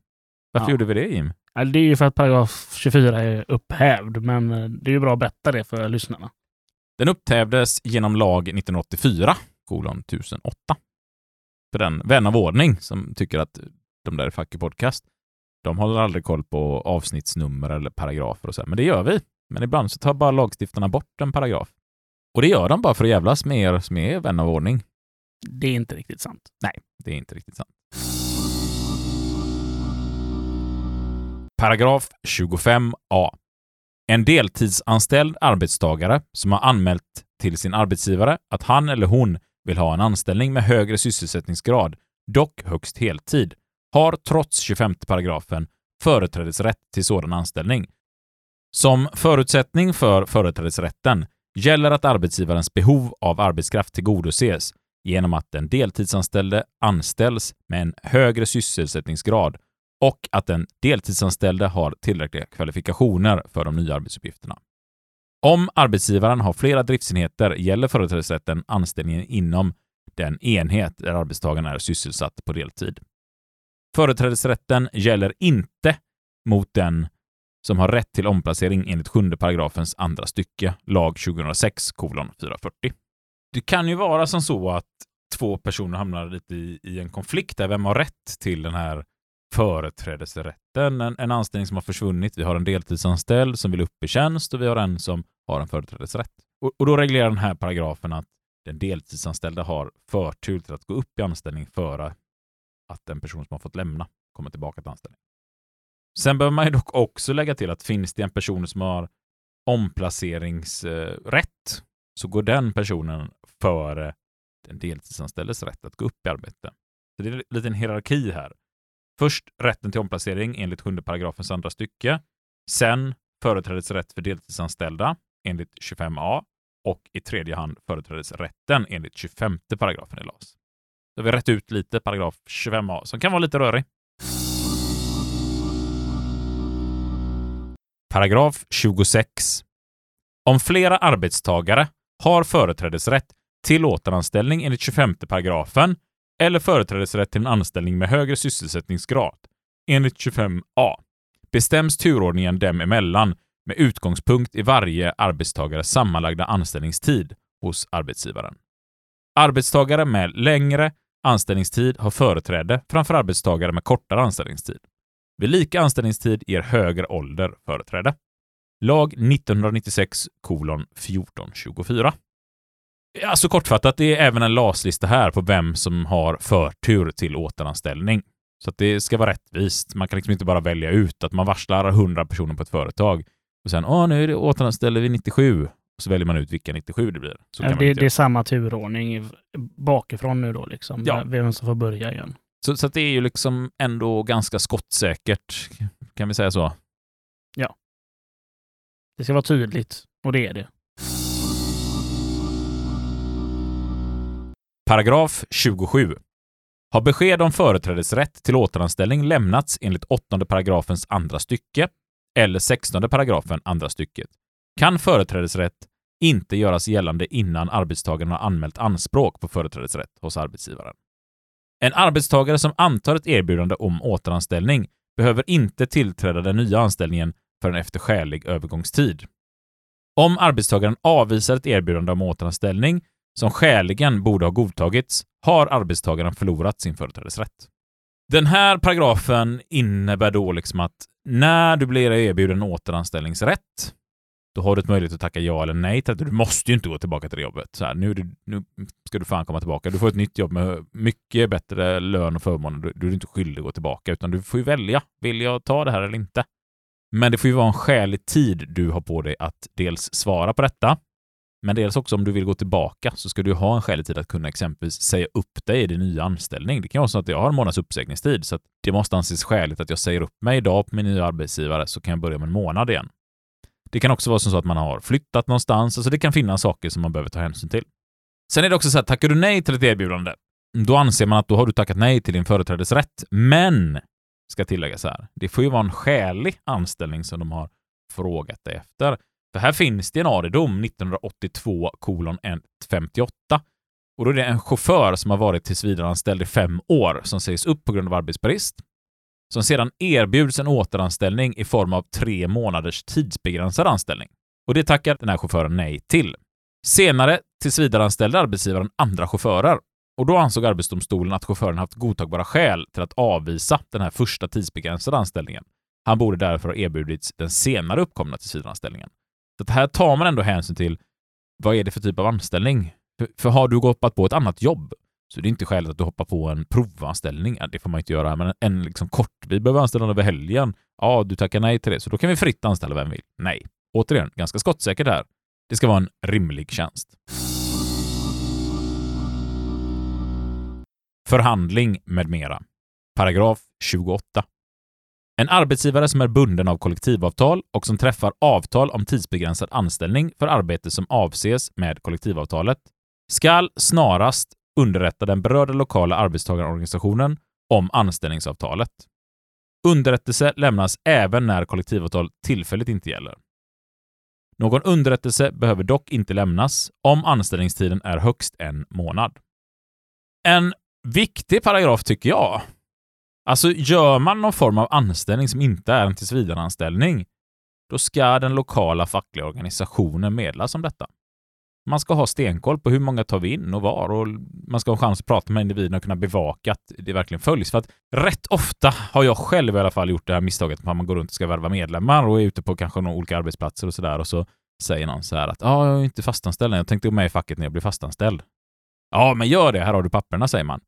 Varför Ja. gjorde vi det, Jim? Det är ju för att paragraf 24 är upphävd, men eh, det är ju bra att berätta det för lyssnarna. Den upphävdes genom lag 1984, kolon 1008. För den vän av ordning som tycker att de där är Fucky Podcast, de håller aldrig koll på avsnittsnummer eller paragrafer och så, här. men det gör vi. Men ibland så tar bara lagstiftarna bort en paragraf. Och det gör de bara för att jävlas med er som är vän av ordning. Det är inte riktigt sant. Det är inte riktigt sant. Paragraf 25a. En deltidsanställd arbetstagare som har anmält till sin arbetsgivare att han eller hon vill ha en anställning med högre sysselsättningsgrad, dock högst heltid, har trots 25 paragrafen företrädesrätt till sådan anställning. Som förutsättning för företrädesrätten gäller att arbetsgivarens behov av arbetskraft tillgodoses genom att den deltidsanställde anställs med en högre sysselsättningsgrad och att den deltidsanställde har tillräckliga kvalifikationer för de nya arbetsuppgifterna. Om arbetsgivaren har flera driftsenheter gäller företrädesrätten anställningen inom den enhet där arbetstagaren är sysselsatt på deltid. Företrädesrätten gäller inte mot den som har rätt till omplacering enligt sjunde paragrafens andra stycke, lag 2006 kolon 440. Det kan ju vara som så att två personer hamnar lite i, i en konflikt där. Vem har rätt till den här företrädesrätten? En, en anställning som har försvunnit. Vi har en deltidsanställd som vill upp i tjänst och vi har en som har en företrädesrätt. Och, och då reglerar den här paragrafen att den deltidsanställda har förtur till att gå upp i anställning före att den person som har fått lämna kommer tillbaka till anställningen. Sen behöver man ju dock också lägga till att finns det en person som har omplaceringsrätt så går den personen före den deltidsanställdes rätt att gå upp i arbete. Så det är en liten hierarki här. Först rätten till omplacering enligt 7 paragrafens andra stycke. Sen företrädesrätt för deltidsanställda enligt 25a och i tredje hand företrädesrätten enligt 25 paragrafen i LAS. Då har vi rätt ut lite paragraf 25a som kan vara lite rörig. Paragraf 26. Om flera arbetstagare har företrädesrätt till återanställning enligt 25 paragrafen eller företrädesrätt till en anställning med högre sysselsättningsgrad enligt 25a bestäms turordningen dem emellan med utgångspunkt i varje arbetstagares sammanlagda anställningstid hos arbetsgivaren. Arbetstagare med längre anställningstid har företräde framför arbetstagare med kortare anställningstid. Vid lika anställningstid ger högre ålder företräde. Lag 1996 kolon 1424. Alltså kortfattat, det är även en LAS-lista här på vem som har förtur till återanställning. Så att det ska vara rättvist. Man kan liksom inte bara välja ut att man varslar 100 personer på ett företag och sen åh, nu är det återanställer vi 97 och så väljer man ut vilka 97 det blir. Så Ja, det, det är samma turordning bakifrån nu då, liksom. Ja. Vem som får börja igen. Så, så det är ju liksom ändå ganska skottsäkert, kan vi säga så. Det ska vara tydligt, och det är det. Paragraf 27. Har besked om företrädesrätt till återanställning lämnats enligt 8 paragrafens andra stycke eller 16 paragrafen andra stycket kan företrädesrätt inte göras gällande innan arbetstagaren har anmält anspråk på företrädesrätt hos arbetsgivaren. En arbetstagare som antar ett erbjudande om återanställning behöver inte tillträda den nya anställningen förrän efter skälig övergångstid. Om arbetstagaren avvisar ett erbjudande om återanställning som skäligen borde ha godtagits har arbetstagaren förlorat sin företrädesrätt. Den här paragrafen innebär då liksom att när du blir erbjuden återanställningsrätt, då har du ett möjlighet att tacka ja eller nej till att Du måste ju inte gå tillbaka till det jobbet. Så här, nu, du, nu ska du fan komma tillbaka. Du får ett nytt jobb med mycket bättre lön och förmåner. Du, du är inte skyldig att gå tillbaka, utan du får ju välja. Vill jag ta det här eller inte? Men det får ju vara en skälig tid du har på dig att dels svara på detta Men dels också om du vill gå tillbaka så ska du ha en skälig tid att kunna exempelvis säga upp dig i din nya anställning. Det kan vara så att jag har en månads uppsägningstid så att det måste anses skäligt att jag säger upp mig idag på min nya arbetsgivare så kan jag börja om en månad igen. Det kan också vara så att man har flyttat någonstans, alltså det kan finnas saker som man behöver ta hänsyn till. Sen är det också så att tackar du nej till ett erbjudande, då anser man att då har du tackat nej till din företrädesrätt. Men, ska tilläggas här, det får ju vara en skälig anställning som de har frågat dig efter. För här finns det en AD-dom 1982 kolon 158 och då är det en chaufför som har varit tillsvidareanställd i fem år som sägs upp på grund av arbetsbrist som sedan erbjuds en återanställning i form av tre månaders tidsbegränsad anställning. Och det tackar den här chauffören nej till. Senare tillsvidareanställde arbetsgivaren andra chaufförer och då ansåg Arbetsdomstolen att chauffören haft godtagbara skäl till att avvisa den här första tidsbegränsade anställningen. Han borde därför ha erbjudits den senare uppkomna tillsvidareanställningen. Så här tar man ändå hänsyn till vad är det för typ av anställning? För, för har du hoppat på ett annat jobb så det är inte skälet att du hoppar på en provanställning. Ja, det får man inte göra, men en liksom kort, vi behöver anställa över helgen. Ja, du tackar nej till det, så då kan vi fritt anställa vem vi vill. Nej. Återigen, ganska skottsäkert här. Det ska vara en rimlig tjänst. Förhandling med mera. Paragraf 28. En arbetsgivare som är bunden av kollektivavtal och som träffar avtal om tidsbegränsad anställning för arbete som avses med kollektivavtalet skall snarast underrätta den berörda lokala arbetstagarorganisationen om anställningsavtalet. Underrättelse lämnas även när kollektivavtal tillfälligt inte gäller. Någon underrättelse behöver dock inte lämnas om anställningstiden är högst en månad. En viktig paragraf tycker jag. Alltså, gör man någon form av anställning som inte är en tillsvidareanställning, då ska den lokala fackliga organisationen meddelas om detta. Man ska ha stenkoll på hur många tar vi in och var och man ska ha chans att prata med individen och kunna bevaka att det verkligen följs. För att rätt ofta har jag själv i alla fall gjort det här misstaget att man går runt och ska värva medlemmar och är ute på kanske några olika arbetsplatser och sådär och så säger någon så här att ja, jag är inte fastanställd jag tänkte gå med i facket när jag blir fastanställd. Ja, men gör det, här har du papperna, säger man.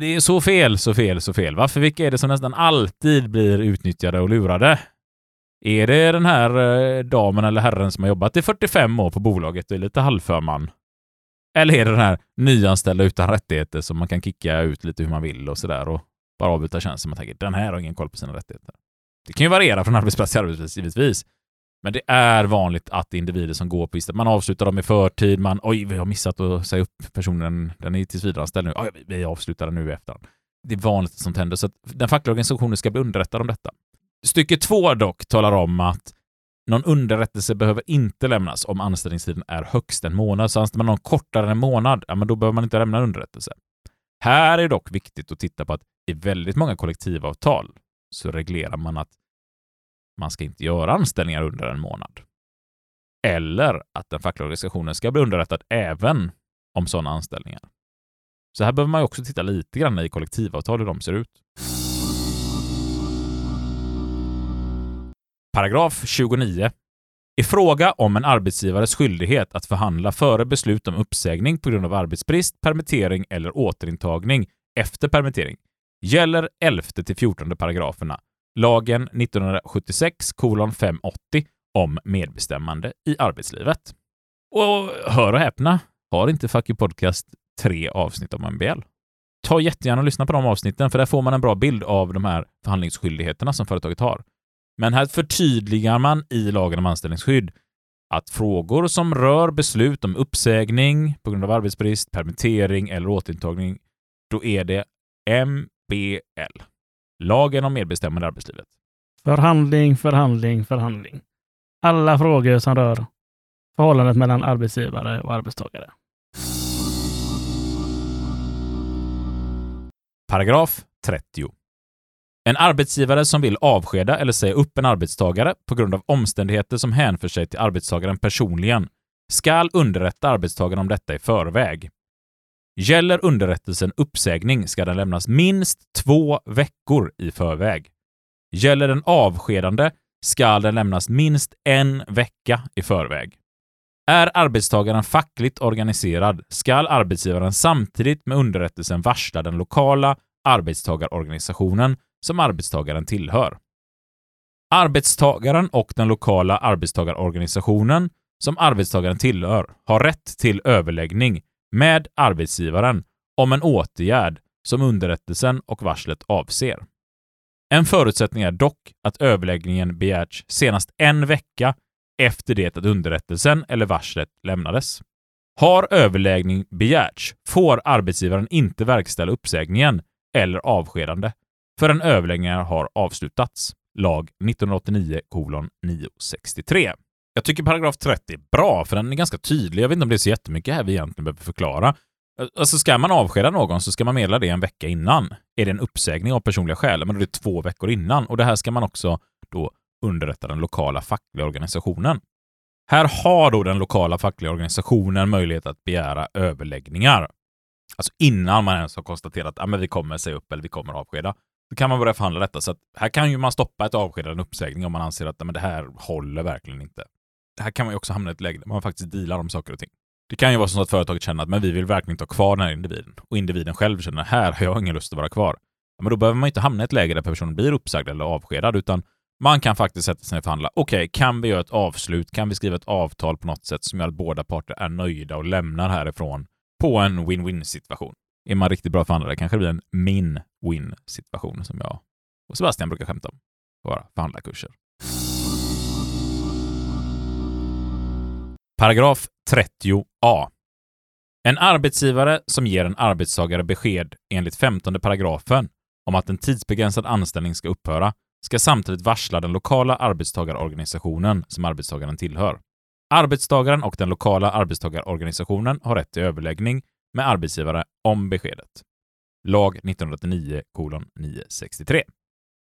Det är så fel, så fel, så fel. Varför vilka är det som nästan alltid blir utnyttjade och lurade? Är det den här eh, damen eller herren som har jobbat i 45 år på bolaget och är lite halvförman? Eller är det den här nyanställda utan rättigheter som man kan kicka ut lite hur man vill och sådär och bara avbryta tjänsten. Man tänker den här har ingen koll på sina rättigheter. Det kan ju variera från arbetsplats till arbetsplats givetvis. Men det är vanligt att individer som går på man avslutar dem i förtid, man oj, vi har missat att säga upp personen, den är tillsvidareanställd nu, oj, vi avslutar den nu i efterhand. Det är vanligt att sånt händer, så att den fackliga organisationen ska bli underrättad om detta. Stycke två dock talar om att någon underrättelse behöver inte lämnas om anställningstiden är högst en månad. Så anställer man någon kortare än en månad, ja, men då behöver man inte lämna underrättelse. Här är det dock viktigt att titta på att i väldigt många kollektivavtal så reglerar man att man ska inte göra anställningar under en månad. Eller att den fackliga organisationen ska bli underrättad även om sådana anställningar. Så här behöver man också titta lite grann i kollektivavtal hur de ser ut. Paragraf 29. I fråga om en arbetsgivares skyldighet att förhandla före beslut om uppsägning på grund av arbetsbrist, permittering eller återintagning efter permittering gäller 11 till 14 paragraferna lagen 1976 580 om medbestämmande i arbetslivet. Och hör och häpna, har inte Fucky Podcast tre avsnitt om MBL? Ta jättegärna och lyssna på de avsnitten, för där får man en bra bild av de här förhandlingsskyldigheterna som företaget har. Men här förtydligar man i lagen om anställningsskydd att frågor som rör beslut om uppsägning på grund av arbetsbrist, permittering eller återintagning, då är det MBL. Lagen om medbestämmande i arbetslivet. Förhandling, förhandling, förhandling. Alla frågor som rör förhållandet mellan arbetsgivare och arbetstagare. Paragraf 30. En arbetsgivare som vill avskeda eller säga upp en arbetstagare på grund av omständigheter som hänför sig till arbetstagaren personligen skall underrätta arbetstagaren om detta i förväg. Gäller underrättelsen uppsägning ska den lämnas minst två veckor i förväg. Gäller den avskedande ska den lämnas minst en vecka i förväg. Är arbetstagaren fackligt organiserad skall arbetsgivaren samtidigt med underrättelsen varsla den lokala arbetstagarorganisationen som arbetstagaren tillhör. Arbetstagaren och den lokala arbetstagarorganisationen som arbetstagaren tillhör har rätt till överläggning med arbetsgivaren om en åtgärd som underrättelsen och varslet avser. En förutsättning är dock att överläggningen begärts senast en vecka efter det att underrättelsen eller varslet lämnades. Har överläggning begärts får arbetsgivaren inte verkställa uppsägningen eller avskedande förrän överläggningar har avslutats. Lag 1989 963. Jag tycker paragraf 30 är bra, för den är ganska tydlig. Jag vet inte om det är så jättemycket här vi egentligen behöver förklara. Alltså ska man avskeda någon så ska man meddela det en vecka innan. Är det en uppsägning av personliga skäl, men då är det två veckor innan. Och det här ska man också då underrätta den lokala fackliga organisationen. Här har då den lokala fackliga organisationen möjlighet att begära överläggningar. Alltså innan man ens har konstaterat att ah, vi kommer säga upp eller vi kommer avskeda. Då kan man börja förhandla detta. Så här kan ju man stoppa ett avskedande, en uppsägning, om man anser att men det här håller verkligen inte. Här kan man ju också hamna i ett läge där man faktiskt dealar om saker och ting. Det kan ju vara så att företaget känner att men vi vill verkligen inte ha kvar den här individen. Och individen själv känner att här har jag ingen lust att vara kvar. Men då behöver man inte hamna i ett läge där personen blir uppsagd eller avskedad, utan man kan faktiskt sätta sig ner och förhandla. Okej, okay, kan vi göra ett avslut? Kan vi skriva ett avtal på något sätt som gör att båda parter är nöjda och lämnar härifrån på en win-win situation? Är man riktigt bra förhandlare kanske det blir en min-win situation som jag och Sebastian brukar skämta om på våra förhandlarkurser. Paragraf 30a. En arbetsgivare som ger en arbetstagare besked enligt 15 paragrafen om att en tidsbegränsad anställning ska upphöra ska samtidigt varsla den lokala arbetstagarorganisationen som arbetstagaren tillhör. Arbetstagaren och den lokala arbetstagarorganisationen har rätt till överläggning med arbetsgivare om beskedet. Lag 1989 963.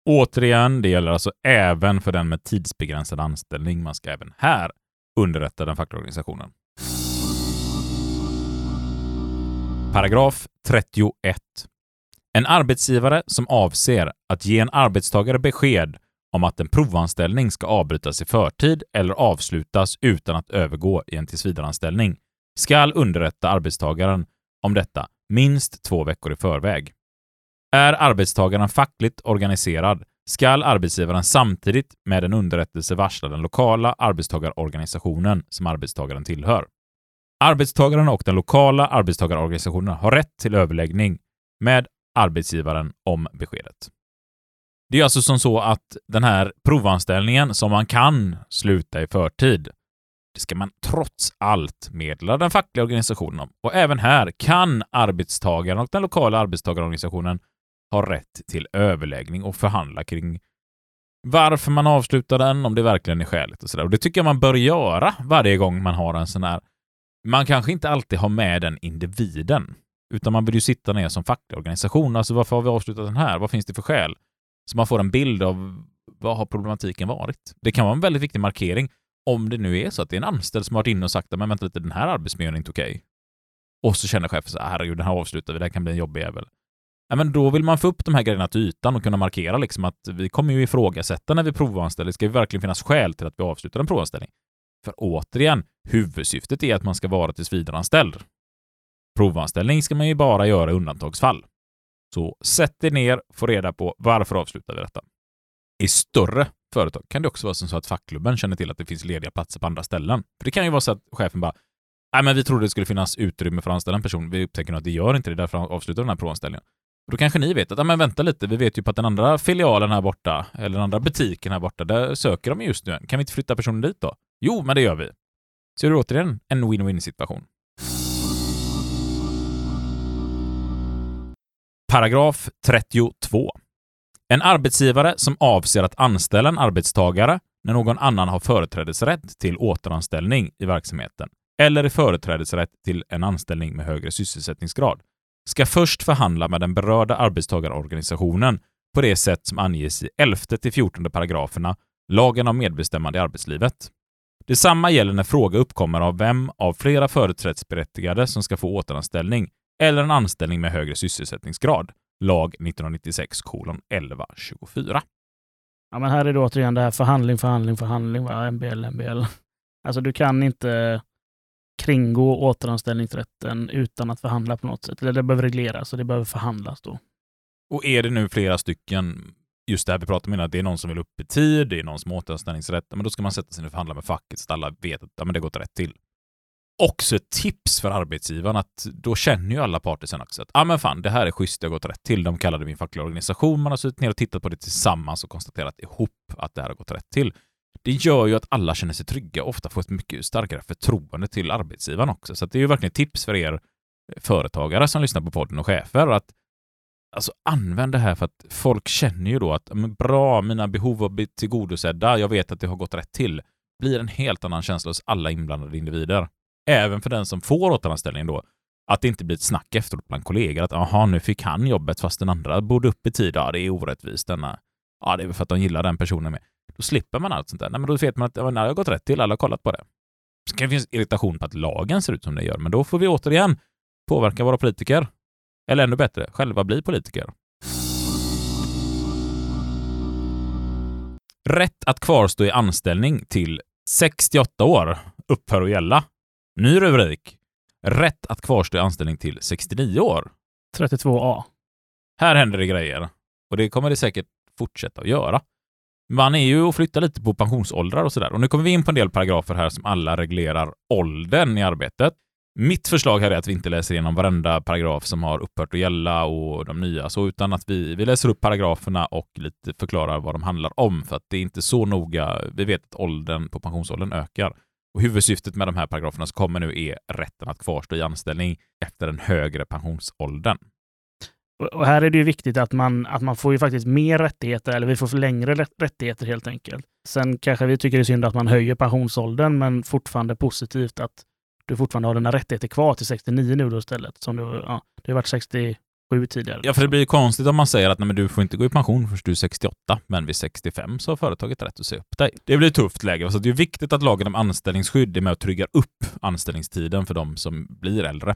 Återigen, det gäller alltså även för den med tidsbegränsad anställning. Man ska även här underrätta den fackliga organisationen. Paragraf 31. En arbetsgivare som avser att ge en arbetstagare besked om att en provanställning ska avbrytas i förtid eller avslutas utan att övergå i en tillsvidareanställning skall underrätta arbetstagaren om detta minst två veckor i förväg. Är arbetstagaren fackligt organiserad skall arbetsgivaren samtidigt med en underrättelse varsla den lokala arbetstagarorganisationen som arbetstagaren tillhör. Arbetstagaren och den lokala arbetstagarorganisationen har rätt till överläggning med arbetsgivaren om beskedet. Det är alltså som så att den här provanställningen som man kan sluta i förtid, det ska man trots allt meddela den fackliga organisationen om. Och även här kan arbetstagaren och den lokala arbetstagarorganisationen ha rätt till överläggning och förhandla kring varför man avslutar den, om det verkligen är skäligt och sådär. Och det tycker jag man bör göra varje gång man har en sån här... Man kanske inte alltid har med den individen, utan man vill ju sitta ner som facklig organisation. Alltså varför har vi avslutat den här? Vad finns det för skäl? Så man får en bild av vad har problematiken varit? Det kan vara en väldigt viktig markering om det nu är så att det är en anställd som har varit inne och sagt att men vänta lite, den här arbetsmiljön är inte okej. Okay. Och så känner chefen så här, herregud, den här avslutar vi, det här kan bli en jobbig jävel. Ja, men då vill man få upp de här grejerna till ytan och kunna markera liksom att vi kommer ju ifrågasätta när vi provanställer. Ska det verkligen finnas skäl till att vi avslutar en provanställning? För återigen, huvudsyftet är att man ska vara tillsvidareanställd. Provanställning ska man ju bara göra i undantagsfall. Så sätt er ner, få reda på varför avslutar vi detta. I större företag kan det också vara så att fackklubben känner till att det finns lediga platser på andra ställen. För det kan ju vara så att chefen bara Nej, men vi trodde det skulle finnas utrymme för att anställa en person. Vi upptäcker nu att det gör inte det, därför avslutar den här provanställningen. Då kanske ni vet att, ja men vänta lite, vi vet ju på att den andra filialen här borta, eller den andra butiken här borta, där söker de just nu. Kan vi inte flytta personen dit då? Jo, men det gör vi. Så är det återigen en win-win situation. Paragraf 32. En arbetsgivare som avser att anställa en arbetstagare när någon annan har företrädesrätt till återanställning i verksamheten eller i företrädesrätt till en anställning med högre sysselsättningsgrad ska först förhandla med den berörda arbetstagarorganisationen på det sätt som anges i 11-14 paragraferna lagen om medbestämmande i arbetslivet. Detsamma gäller när fråga uppkommer av vem av flera företrädesberättigade som ska få återanställning eller en anställning med högre sysselsättningsgrad. Lag 1996 1124. Ja, men här är det återigen det här förhandling, förhandling, förhandling, va? MBL, MBL. Alltså du kan inte kringgå återanställningsrätten utan att förhandla på något sätt. Eller det behöver regleras och det behöver förhandlas då. Och är det nu flera stycken just det här vi pratade om innan, att det är någon som vill upp i tid, det är någon som har återanställningsrätt, men då ska man sätta sig ner och förhandla med facket så att alla vet att ja, men det gått rätt till. Också ett tips för arbetsgivaren att då känner ju alla parter sen också att ja men fan, det här är schysst, det har gått rätt till. De kallade min fackliga organisation, man har suttit ner och tittat på det tillsammans och konstaterat ihop att det här har gått rätt till. Det gör ju att alla känner sig trygga och ofta får ett mycket starkare förtroende till arbetsgivaren också. Så det är ju verkligen ett tips för er eh, företagare som lyssnar på podden och chefer att alltså, använd det här för att folk känner ju då att men bra, mina behov har blivit tillgodosedda, jag vet att det har gått rätt till. blir en helt annan känsla hos alla inblandade individer. Även för den som får återanställning då, att det inte blir ett snack efteråt bland kollegor att aha, nu fick han jobbet fast den andra borde upp i tid. Ja, det är orättvist. Denna. Ja, det är väl för att de gillar den personen med. Då slipper man allt sånt där. Nej, men då vet man att ja, det har gått rätt till, alla har kollat på det. Så kan det finnas irritation på att lagen ser ut som den gör, men då får vi återigen påverka våra politiker. Eller ännu bättre, själva bli politiker. Rätt att kvarstå i anställning till 68 år upphör att gälla. Ny rubrik. Rätt att kvarstå i anställning till 69 år. 32A. Här händer det grejer. Och det kommer det säkert fortsätta att göra. Man är ju och flyttar lite på pensionsåldrar och sådär. Och nu kommer vi in på en del paragrafer här som alla reglerar åldern i arbetet. Mitt förslag här är att vi inte läser igenom varenda paragraf som har upphört att gälla och de nya, så utan att vi, vi läser upp paragraferna och lite förklarar vad de handlar om, för att det är inte så noga. Vi vet att åldern på pensionsåldern ökar. Och huvudsyftet med de här paragraferna som kommer nu är rätten att kvarstå i anställning efter den högre pensionsåldern. Och här är det ju viktigt att man, att man får ju faktiskt mer rättigheter, eller vi får längre rättigheter helt enkelt. Sen kanske vi tycker det är synd att man höjer pensionsåldern, men fortfarande positivt att du fortfarande har dina rättigheter kvar till 69 nu då istället. Som du, ja, det har varit 60 sju tidigare. Ja, för det blir ju konstigt om man säger att nej, men du får inte gå i pension förrän du är 68, men vid 65 så har företaget rätt att se upp dig. Det blir ett tufft läge, så det är viktigt att lagen om anställningsskydd är med och tryggar upp anställningstiden för de som blir äldre.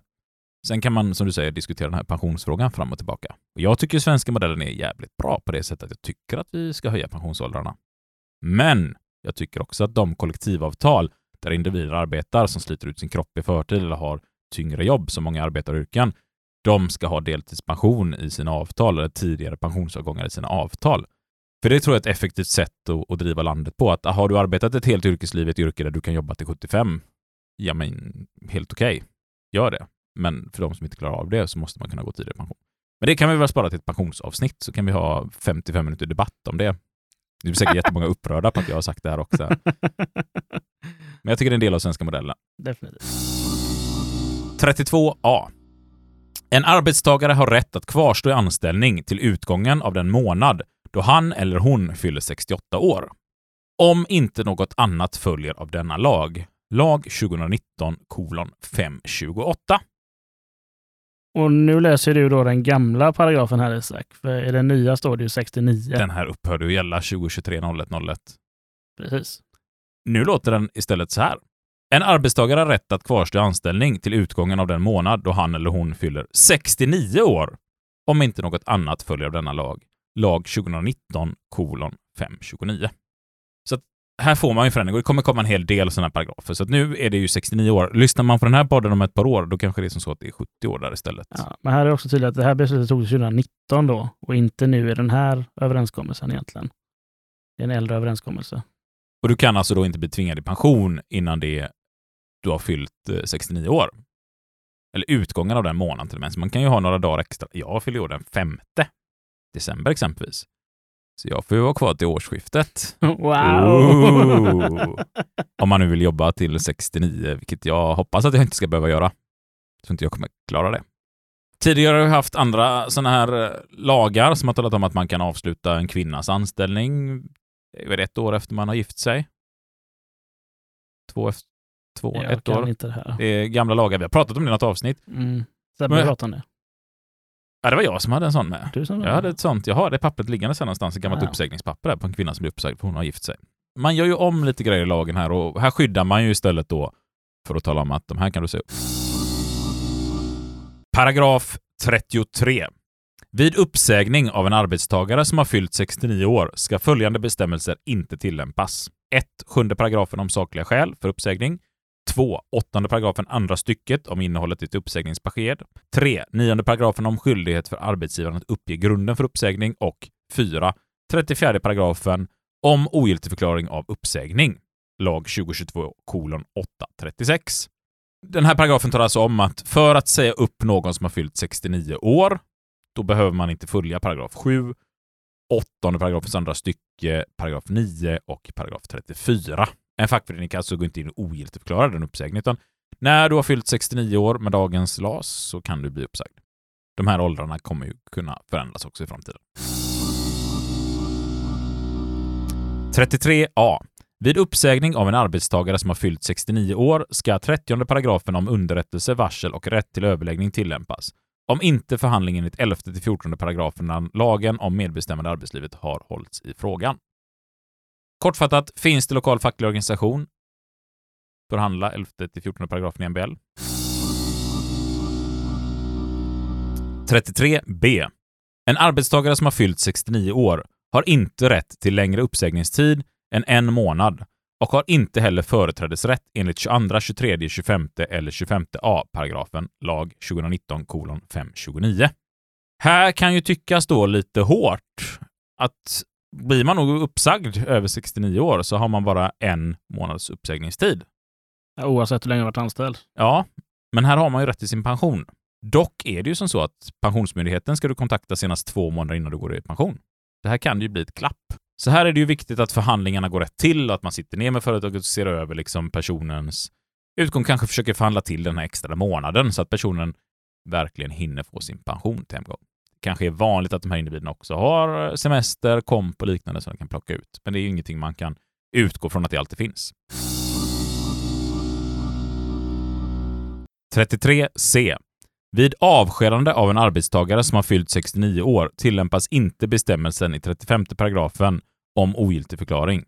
Sen kan man, som du säger, diskutera den här pensionsfrågan fram och tillbaka. Och jag tycker svenska modellen är jävligt bra på det sättet. Jag tycker att vi ska höja pensionsåldrarna. Men jag tycker också att de kollektivavtal där individer arbetar som sliter ut sin kropp i förtid eller har tyngre jobb som många arbetaryrken, de ska ha deltidspension i sina avtal eller tidigare pensionsavgångar i sina avtal. För det tror jag är ett effektivt sätt att, att driva landet på. Att har du arbetat ett helt yrkesliv i ett yrke där du kan jobba till 75, ja men helt okej, okay. gör det. Men för de som inte klarar av det så måste man kunna gå tidigare i pension. Men det kan vi väl spara till ett pensionsavsnitt så kan vi ha 55 minuter debatt om det. Det är säkert jättemånga upprörda på att jag har sagt det här också. Men jag tycker det är en del av svenska modellen. Definitivt. 32a. En arbetstagare har rätt att kvarstå i anställning till utgången av den månad då han eller hon fyller 68 år. Om inte något annat följer av denna lag. Lag 2019 kolon 528. Och nu läser du då den gamla paragrafen här Isak, för i den nya står det ju 69. Den här upphörde att gälla 2023 01 Precis. Nu låter den istället så här. En arbetstagare har rätt att kvarstå i anställning till utgången av den månad då han eller hon fyller 69 år, om inte något annat följer av denna lag. Lag 2019 kolon 529. Så här får man ju förändring och det kommer komma en hel del sådana paragrafer. Så nu är det ju 69 år. Lyssnar man på den här podden om ett par år, då kanske det är som så att det är 70 år där istället. Ja, men här är också tydligt att det här beslutet togs 2019 då och inte nu i den här överenskommelsen egentligen. Det är en äldre överenskommelse. Och du kan alltså då inte bli tvingad i pension innan det du har fyllt 69 år. Eller utgången av den månaden till och med. Så man kan ju ha några dagar extra. Jag fyller år den 5 december exempelvis. Så jag får ju vara kvar till årsskiftet. Wow! Ooh. Om man nu vill jobba till 69, vilket jag hoppas att jag inte ska behöva göra. Så inte jag kommer klara det. Tidigare har vi haft andra sådana här eh, lagar som har talat om att man kan avsluta en kvinnas anställning är ett år efter man har gift sig. Två efter två, jag ett år. inte det här. Det är gamla lagar. Vi har pratat om det i något avsnitt. Mm. Sebbe pratade om det. Ja, det var jag som hade en sån med. Du som Jag hade ett sånt. Jag har det pappret liggande sen någonstans, ett gammalt Ja. uppsägningspapper där på en kvinna som blir uppsagd för hon har gift sig. Man gör ju om lite grejer i lagen här och här skyddar man ju istället då för att tala om att de här kan du se upp. Paragraf 33. Vid uppsägning av en arbetstagare som har fyllt 69 år ska följande bestämmelser inte tillämpas. 1. Sjunde paragrafen om sakliga skäl för uppsägning. 2. Åttonde paragrafen andra stycket om innehållet i ett uppsägningsbesked. 3. Nionde paragrafen om skyldighet för arbetsgivaren att uppge grunden för uppsägning och 4. 34 paragrafen om ogiltigförklaring av uppsägning, lag 2022 kolon 836. Den här paragrafen tar alltså om att för att säga upp någon som har fyllt 69 år, då behöver man inte följa paragraf 7, åttonde paragrafens andra stycke, paragraf 9 och paragraf 34. En fackförening kan alltså gå inte in och ogiltigförklara den uppsägningen, utan när du har fyllt 69 år med dagens LAS så kan du bli uppsagd. De här åldrarna kommer ju kunna förändras också i framtiden. 33a. Vid uppsägning av en arbetstagare som har fyllt 69 år ska 30 paragrafen om underrättelse, varsel och rätt till överläggning tillämpas. Om inte förhandling enligt 11 till 14 paragraferna lagen om medbestämmande i arbetslivet har hållits i frågan. Kortfattat, finns det lokal facklig organisation förhandla 11-14 paragrafen i MBL. 33b. En arbetstagare som har fyllt 69 år har inte rätt till längre uppsägningstid än en månad och har inte heller företrädesrätt enligt 22, 23, 25 eller 25 a paragrafen lag 2019 kolon 529. Här kan ju tyckas då lite hårt att blir man nog uppsagd över 69 år så har man bara en månads uppsägningstid. Oavsett hur länge du varit anställd. Ja, men här har man ju rätt till sin pension. Dock är det ju som så att Pensionsmyndigheten ska du kontakta senast två månader innan du går i pension. Det här kan ju bli ett klapp. Så här är det ju viktigt att förhandlingarna går rätt till och att man sitter ner med företaget och ser över liksom personens utgång, kanske försöker förhandla till den här extra månaden så att personen verkligen hinner få sin pension till hemgång. Kanske är vanligt att de här individerna också har semester, komp och liknande som de kan plocka ut. Men det är ju ingenting man kan utgå från att det alltid finns. 33c. Vid avskedande av en arbetstagare som har fyllt 69 år tillämpas inte bestämmelsen i 35 paragrafen om ogiltigförklaring.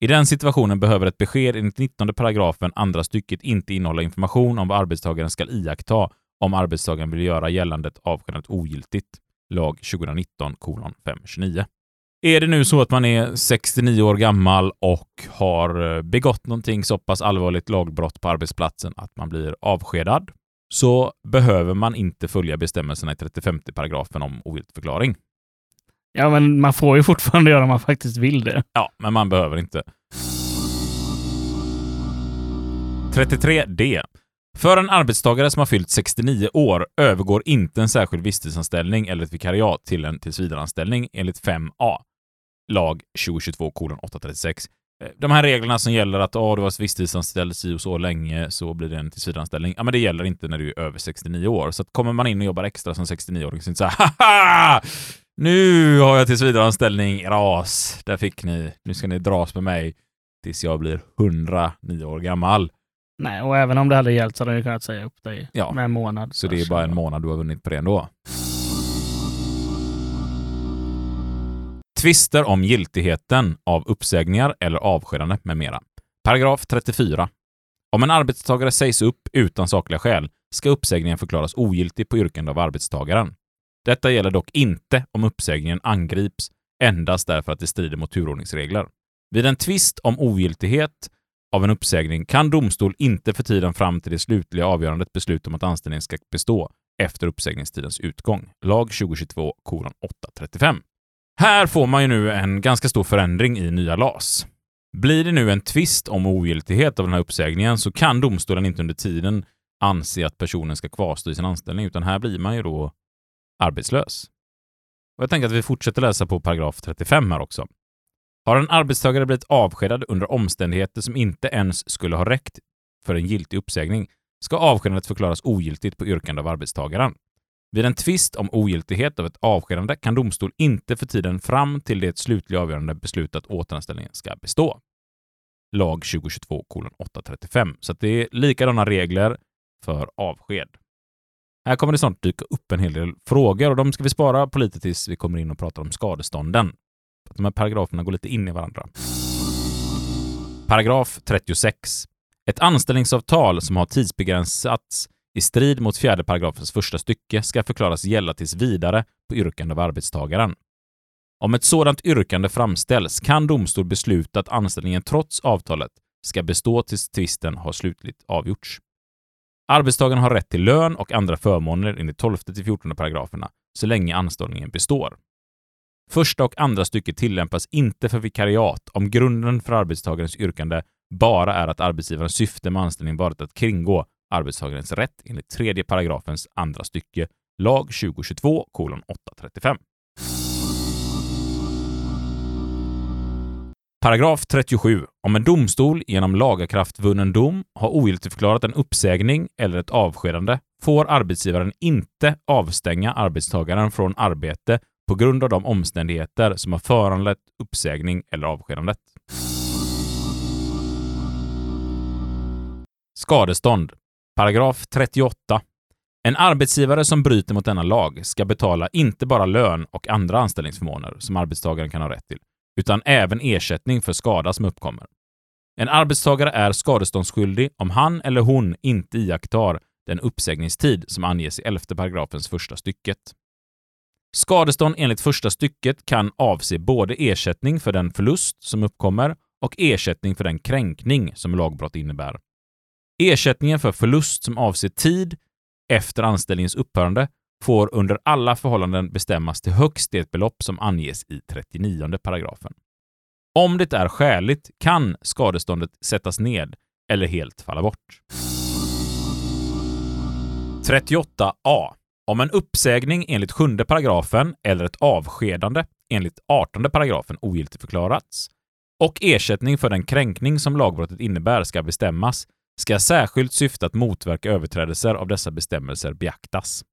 I den situationen behöver ett besked enligt 19 paragrafen andra stycket inte innehålla information om vad arbetstagaren ska iaktta om arbetstagaren vill göra gällandet avskedandet ogiltigt. Lag 2019 529. Är det nu så att man är 69 år gammal och har eh, begått någonting så pass allvarligt lagbrott på arbetsplatsen att man blir avskedad, så behöver man inte följa bestämmelserna i 35 paragrafen om ogiltigförklaring. Ja, men man får ju fortfarande göra om man faktiskt vill det. Ja, men man behöver inte. 33D. För en arbetstagare som har fyllt 69 år övergår inte en särskild visstidsanställning eller ett vikariat till en tillsvidareanställning enligt 5A, lag 2022 836. Eh, de här reglerna som gäller att oh, du var visstidsanställd si och så länge så blir det en tillsvidareanställning. Ja, men det gäller inte när du är över 69 år. Så att kommer man in och jobbar extra som 69-åring så är det inte så här Haha! Nu har jag tillsvidareanställning, ras. Där fick ni. Nu ska ni dras med mig tills jag blir 109 år gammal. Nej, och även om det hade gällt så hade jag kunnat säga upp dig Ja. med en månad. Så det är bara en månad du har vunnit på det ändå. Tvister om giltigheten av uppsägningar eller avskedande med mera. Paragraf 34. Om en arbetstagare sägs upp utan sakliga skäl ska uppsägningen förklaras ogiltig på yrkande av arbetstagaren. Detta gäller dock inte om uppsägningen angrips endast därför att det strider mot turordningsregler. Vid en tvist om ogiltighet av en uppsägning kan domstol inte för tiden fram till det slutliga avgörandet besluta om att anställningen ska bestå efter uppsägningstidens utgång. Lag 2022 835. Här får man ju nu en ganska stor förändring i nya LAS. Blir det nu en tvist om ogiltighet av den här uppsägningen så kan domstolen inte under tiden anse att personen ska kvarstå i sin anställning, utan här blir man ju då arbetslös. Och jag tänker att vi fortsätter läsa på paragraf 35 här också. Har en arbetstagare blivit avskedad under omständigheter som inte ens skulle ha räckt för en giltig uppsägning ska avskedandet förklaras ogiltigt på yrkande av arbetstagaren. Vid en tvist om ogiltighet av ett avskedande kan domstol inte för tiden fram till det slutliga avgörande besluta att återanställningen ska bestå. Lag 2022 835. Så att det är likadana regler för avsked. Här kommer det snart dyka upp en hel del frågor och de ska vi spara på lite tills vi kommer in och pratar om skadestånden att De här paragraferna går lite in i varandra. Paragraf 36. Ett anställningsavtal som har tidsbegränsats i strid mot fjärde paragrafens första stycke ska förklaras gälla tills vidare på yrkande av arbetstagaren. Om ett sådant yrkande framställs kan domstol besluta att anställningen trots avtalet ska bestå tills tvisten har slutligt avgjorts. Arbetstagaren har rätt till lön och andra förmåner enligt 12 till 14 paragraferna så länge anställningen består. Första och andra stycket tillämpas inte för vikariat om grunden för arbetstagarens yrkande bara är att arbetsgivarens syfte med anställningen varit att kringgå arbetstagarens rätt enligt tredje paragrafens andra stycke, lag 2022 835. Paragraf 37. Om en domstol genom lagakraftvunnen dom har ogiltigförklarat en uppsägning eller ett avskedande får arbetsgivaren inte avstänga arbetstagaren från arbete på grund av de omständigheter som har föranlett uppsägning eller avskedandet. Skadestånd. Paragraf 38. En arbetsgivare som bryter mot denna lag ska betala inte bara lön och andra anställningsförmåner som arbetstagaren kan ha rätt till, utan även ersättning för skada som uppkommer. En arbetstagare är skadeståndsskyldig om han eller hon inte iakttar den uppsägningstid som anges i 11 paragrafens första stycket. Skadestånd enligt första stycket kan avse både ersättning för den förlust som uppkommer och ersättning för den kränkning som lagbrott innebär. Ersättningen för förlust som avser tid efter anställningens upphörande får under alla förhållanden bestämmas till högst det belopp som anges i 39 paragrafen. Om det är skäligt kan skadeståndet sättas ned eller helt falla bort. 38a. Om en uppsägning enligt 7 paragrafen eller ett avskedande enligt 18 paragrafen ogiltigförklarats och ersättning för den kränkning som lagbrottet innebär ska bestämmas ska särskilt syfte att motverka överträdelser av dessa bestämmelser beaktas.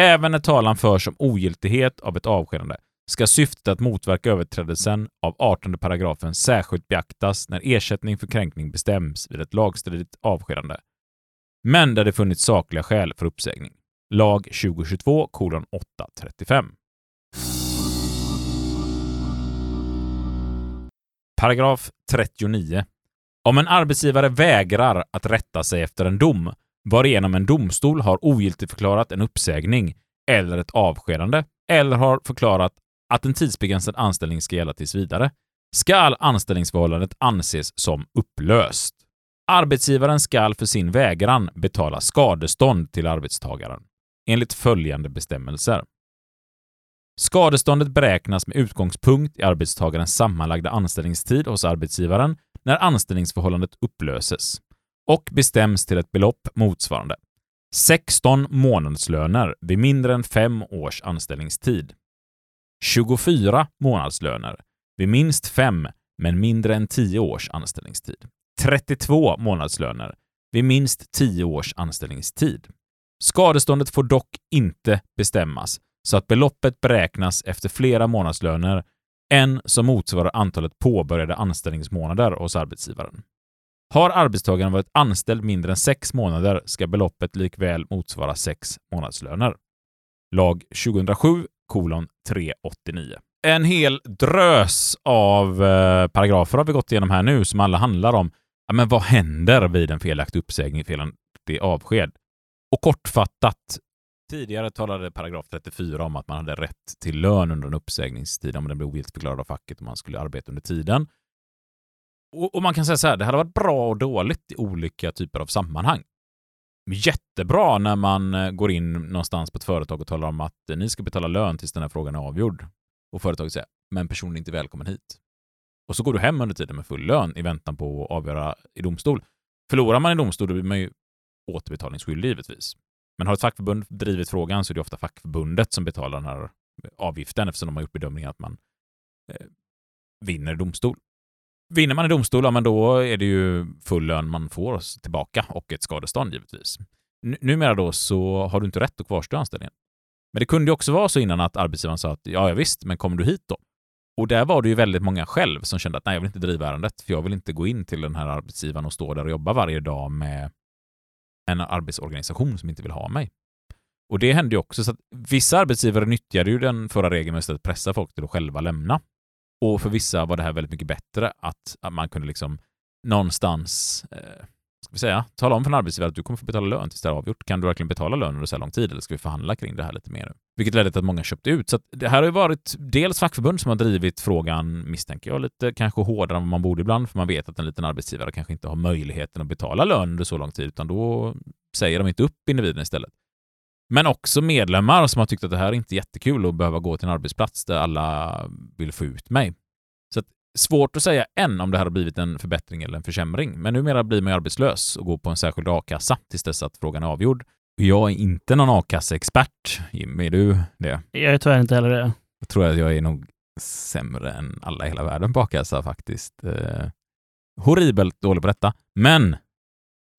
Även när talan förs om ogiltighet av ett avskedande ska syftet att motverka överträdelsen av 18 paragrafen särskilt beaktas när ersättning för kränkning bestäms vid ett lagstridigt avskedande, men där det funnits sakliga skäl för uppsägning. Lag 2022 835. Paragraf 39. Om en arbetsgivare vägrar att rätta sig efter en dom varigenom en domstol har ogiltigförklarat en uppsägning eller ett avskedande eller har förklarat att en tidsbegränsad anställning ska gälla tills vidare, skall anställningsförhållandet anses som upplöst. Arbetsgivaren skall för sin vägran betala skadestånd till arbetstagaren enligt följande bestämmelser. Skadeståndet beräknas med utgångspunkt i arbetstagarens sammanlagda anställningstid hos arbetsgivaren när anställningsförhållandet upplöses och bestäms till ett belopp motsvarande 16 månadslöner vid mindre än 5 års anställningstid, 24 månadslöner vid minst 5 men mindre än 10 års anställningstid, 32 månadslöner vid minst 10 års anställningstid. Skadeståndet får dock inte bestämmas så att beloppet beräknas efter flera månadslöner än som motsvarar antalet påbörjade anställningsmånader hos arbetsgivaren. Har arbetstagaren varit anställd mindre än sex månader ska beloppet likväl motsvara sex månadslöner. Lag 2007 kolon 389. En hel drös av eh, paragrafer har vi gått igenom här nu som alla handlar om ja, men vad händer vid en felaktig uppsägning, felaktig avsked. Och kortfattat, tidigare talade paragraf 34 om att man hade rätt till lön under en uppsägningstid om den blev ogiltigförklarad av facket och man skulle arbeta under tiden. Och, och, man kan säga så här, det hade varit bra och dåligt i olika typer av sammanhang. Jättebra när man eh, går in någonstans på ett företag och talar om att eh, ni ska betala lön tills den här frågan är avgjord. Och företaget säger, men personen är inte välkommen hit. Och så går du hem under tiden med full lön i väntan på att avgöra i domstol. Förlorar man i domstol då blir man ju återbetalningsskyldig givetvis. Men har ett fackförbund drivit frågan så är det ofta fackförbundet som betalar den här avgiften eftersom de har gjort bedömningen att man eh, vinner domstol. Vinner man i domstol, ja, men då är det ju full lön man får tillbaka och ett skadestånd givetvis. N numera då så har du inte rätt att kvarstå anställningen. Men det kunde ju också vara så innan att arbetsgivaren sa att ja, ja visst, men kommer du hit då? Och där var det ju väldigt många själv som kände att nej, jag vill inte driva ärendet, för jag vill inte gå in till den här arbetsgivaren och stå där och jobba varje dag med en arbetsorganisation som inte vill ha mig. Och det hände ju också, så att vissa arbetsgivare nyttjade ju den förra regeln med att pressa folk till att själva lämna. Och för vissa var det här väldigt mycket bättre att, att man kunde liksom någonstans eh, ska vi säga, tala om för en arbetsgivare att du kommer få betala lön tills det är avgjort. Kan du verkligen betala lön under så här lång tid eller ska vi förhandla kring det här lite mer? Vilket ledde till att många köpte ut. Så det här har ju varit dels fackförbund som har drivit frågan, misstänker jag, lite kanske hårdare än vad man borde ibland, för man vet att en liten arbetsgivare kanske inte har möjligheten att betala lön under så lång tid, utan då säger de inte upp individen istället. Men också medlemmar som har tyckt att det här är inte är jättekul att behöva gå till en arbetsplats där alla vill få ut mig. Så att, svårt att säga än om det här har blivit en förbättring eller en försämring. Men numera blir man ju arbetslös och går på en särskild a-kassa tills dess att frågan är avgjord. Jag är inte någon a-kasseexpert. Jimmy, är du det? Jag är tyvärr inte heller det. Jag tror att jag är nog sämre än alla i hela världen på a-kassa faktiskt. Eh, horribelt dålig på detta. Men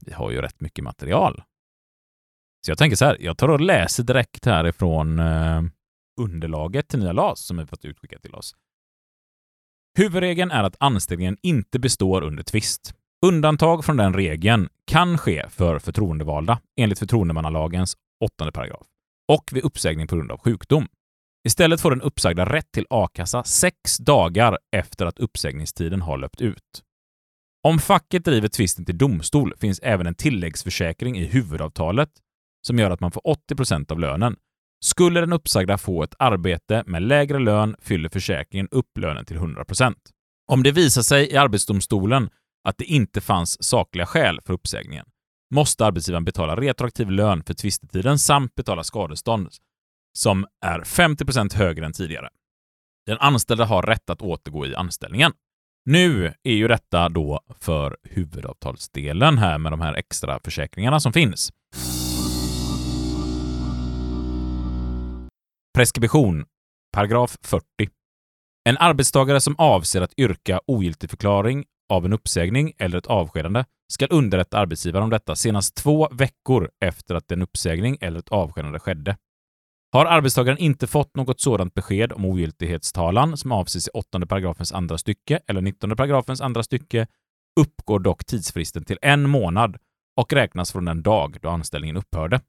vi har ju rätt mycket material. Så jag tänker så här, jag tar och läser direkt härifrån eh, underlaget till nya LAS som vi fått utskickat till oss. Huvudregeln är att anställningen inte består under tvist. Undantag från den regeln kan ske för förtroendevalda enligt förtroendemannalagens åttonde paragraf och vid uppsägning på grund av sjukdom. Istället får den uppsagda rätt till a-kassa sex dagar efter att uppsägningstiden har löpt ut. Om facket driver tvisten till domstol finns även en tilläggsförsäkring i huvudavtalet som gör att man får 80% av lönen. Skulle den uppsagda få ett arbete med lägre lön fyller försäkringen upp lönen till 100% Om det visar sig i Arbetsdomstolen att det inte fanns sakliga skäl för uppsägningen måste arbetsgivaren betala retroaktiv lön för tvistetiden samt betala skadestånd som är 50% högre än tidigare. Den anställda har rätt att återgå i anställningen. Nu är ju detta då för huvudavtalsdelen här med de här extra försäkringarna som finns. Preskription, paragraf 40. En arbetstagare som avser att yrka ogiltigförklaring av en uppsägning eller ett avskedande ska underrätta arbetsgivaren om detta senast två veckor efter att en uppsägning eller ett avskedande skedde. Har arbetstagaren inte fått något sådant besked om ogiltighetstalan som avses i 8 paragrafens andra stycke eller 19 paragrafens andra stycke uppgår dock tidsfristen till en månad och räknas från den dag då anställningen upphörde.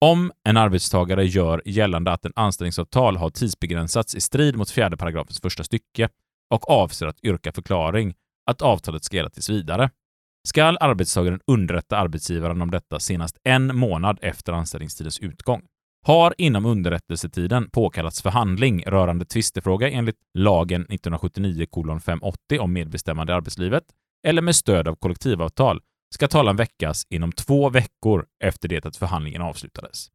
Om en arbetstagare gör gällande att en anställningsavtal har tidsbegränsats i strid mot 4 paragrafens första stycke och avser att yrka förklaring att avtalet ska gälla tills vidare, skall arbetstagaren underrätta arbetsgivaren om detta senast en månad efter anställningstidens utgång. Har inom underrättelsetiden påkallats förhandling rörande tvistefråga enligt lagen 1979 om medbestämmande i arbetslivet eller med stöd av kollektivavtal ska talan väckas inom två veckor efter det att förhandlingen avslutades.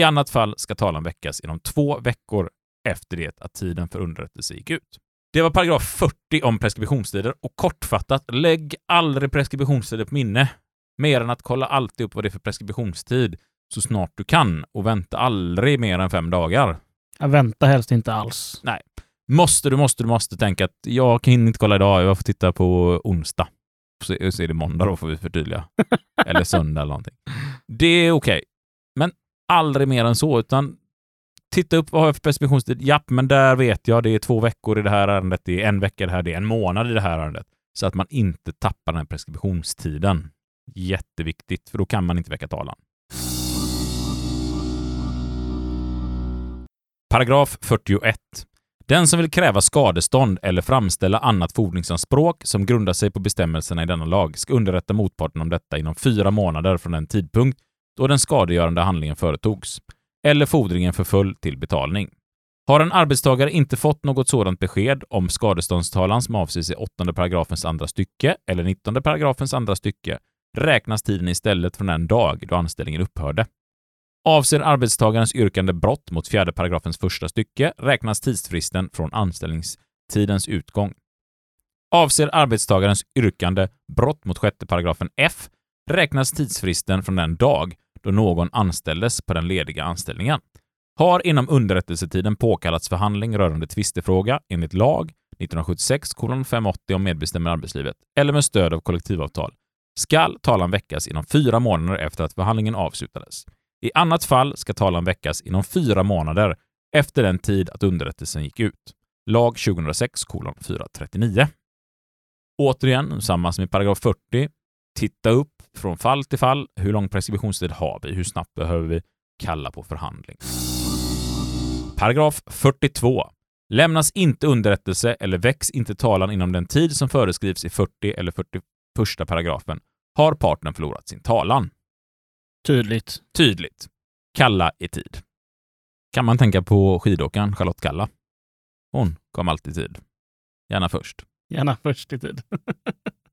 I annat fall ska talan väckas inom två veckor efter det att tiden för underrättelse gick ut. Det var paragraf 40 om preskriptionstider och kortfattat, lägg aldrig preskriptionstider på minne. Mer än att kolla alltid upp vad det är för preskriptionstid så snart du kan och vänta aldrig mer än fem dagar. Jag väntar helst inte alls. Nej. Måste du, måste du, måste tänka att jag kan inte kolla idag, jag får titta på onsdag. Så, så är det måndag då får vi förtydliga. eller söndag eller någonting. Det är okej. Okay. Men aldrig mer än så, utan titta upp vad har jag för preskriptionstid. Japp, men där vet jag, det är två veckor i det här ärendet, det är en vecka i det här, det är en månad i det här ärendet. Så att man inte tappar den här preskriptionstiden. Jätteviktigt, för då kan man inte väcka talan. Paragraf 41. Den som vill kräva skadestånd eller framställa annat fordringsanspråk som grundar sig på bestämmelserna i denna lag ska underrätta motparten om detta inom fyra månader från den tidpunkt då den skadegörande handlingen företogs, eller fordringen förföll till betalning. Har en arbetstagare inte fått något sådant besked om skadeståndstalan som avses i 8 paragrafens andra stycke eller 19 paragrafens andra stycke räknas tiden istället från den dag då anställningen upphörde. Avser arbetstagarens yrkande brott mot 4 paragrafens första stycke räknas tidsfristen från anställningstidens utgång. Avser arbetstagarens yrkande brott mot 6 paragrafen F räknas tidsfristen från den dag då någon anställdes på den lediga anställningen. Har inom underrättelsetiden påkallats förhandling rörande tvistefråga enligt lag 1976 580 om medbestämmande i arbetslivet eller med stöd av kollektivavtal skall talan väckas inom fyra månader efter att förhandlingen avslutades. I annat fall ska talan väckas inom fyra månader efter den tid att underrättelsen gick ut. Lag 2006 439. Återigen, samma som i paragraf 40. Titta upp från fall till fall. Hur lång preskriptionstid har vi? Hur snabbt behöver vi kalla på förhandling? Paragraf 42. Lämnas inte underrättelse eller väcks inte talan inom den tid som föreskrivs i 40 eller 41 paragrafen har parten förlorat sin talan. Tydligt. Tydligt. Kalla i tid. Kan man tänka på skidåkaren Charlotte Kalla. Hon kom alltid i tid. Gärna först. Gärna först i tid.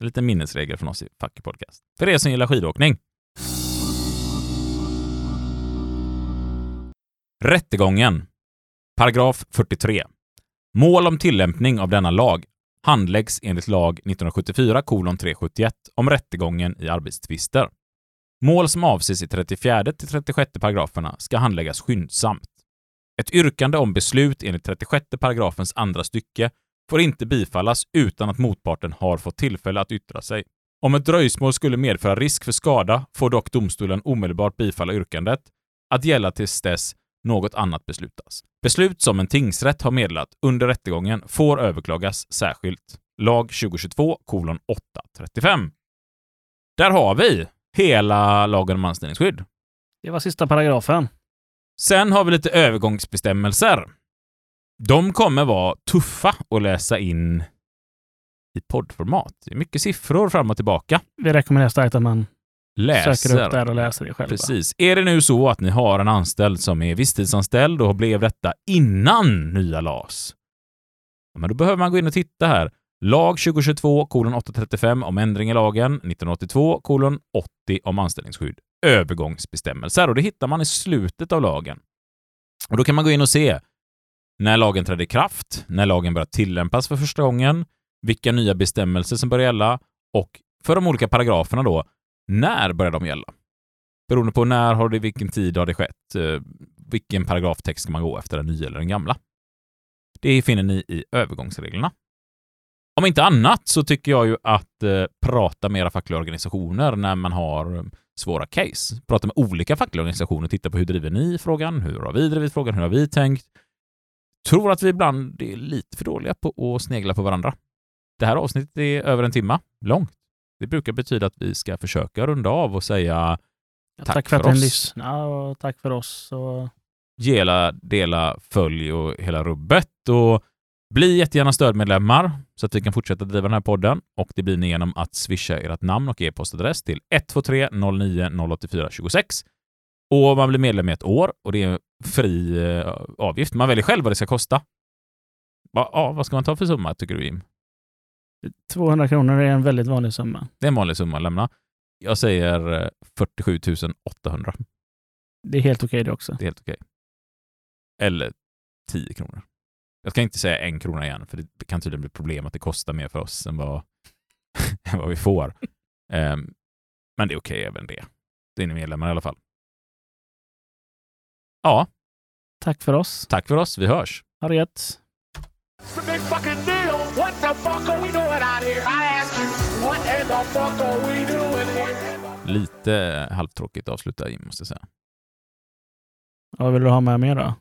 En liten minnesregel från oss i Fucky Podcast. För er som gillar skidåkning. Rättegången. Paragraf 43. Mål om tillämpning av denna lag handläggs enligt lag 1974 371 om rättegången i arbetstvister. Mål som avses i 34 till 36 paragraferna ska handläggas skyndsamt. Ett yrkande om beslut enligt 36 paragrafens andra stycke får inte bifallas utan att motparten har fått tillfälle att yttra sig. Om ett dröjsmål skulle medföra risk för skada får dock domstolen omedelbart bifalla yrkandet att gälla tills dess något annat beslutas. Beslut som en tingsrätt har meddelat under rättegången får överklagas särskilt. Lag 2022 835. Där har vi hela lagen om anställningsskydd. Det var sista paragrafen. Sen har vi lite övergångsbestämmelser. De kommer vara tuffa att läsa in i poddformat. Det är mycket siffror fram och tillbaka. Vi rekommenderar starkt att man Läser. söker upp där och läser det själva. Precis. Är det nu så att ni har en anställd som är visstidsanställd och blev detta innan nya LAS, ja, men då behöver man gå in och titta här. Lag 2022 835 om ändring i lagen, 1982 80 om anställningsskydd. Övergångsbestämmelser och det hittar man i slutet av lagen. Och Då kan man gå in och se när lagen trädde i kraft, när lagen började tillämpas för första gången, vilka nya bestämmelser som börjar gälla och för de olika paragraferna då, när börjar de gälla? Beroende på när har det, vilken tid har det skett, eh, vilken paragraftext ska man gå efter, den nya eller den gamla? Det finner ni i övergångsreglerna. Om inte annat så tycker jag ju att eh, prata med era fackliga organisationer när man har eh, svåra case. Prata med olika fackliga organisationer, titta på hur driver ni frågan, hur har vi drivit frågan, hur har vi tänkt? Tror att vi ibland är lite för dåliga på att snegla på varandra. Det här avsnittet är över en timme långt. Det brukar betyda att vi ska försöka runda av och säga Tack tack, för, för att ni lyssnade och tack för oss. Och gela, dela, följ och hela rubbet. Och bli jättegärna stödmedlemmar så att vi kan fortsätta driva den här podden. Och det blir ni genom att swisha ert namn och e-postadress till 123 09 084 26. Och man blir medlem i ett år och det är fri eh, avgift. Man väljer själv vad det ska kosta. Va, ja, vad ska man ta för summa tycker du Jim? 200 kronor är en väldigt vanlig summa. Det är en vanlig summa att lämna. Jag säger eh, 47 800. Det är helt okej det också. Det är helt okej. Eller 10 kronor. Jag ska inte säga en krona igen, för det kan tydligen bli problem att det kostar mer för oss än vad, än vad vi får. Ehm, men det är okej även det. Det är ni medlemmar i alla fall. Ja, Tack för oss. tack för oss. Vi hörs. Ha det gött. Lite halvtråkigt avsluta Jim, måste jag säga. Vad vill du ha med mer då?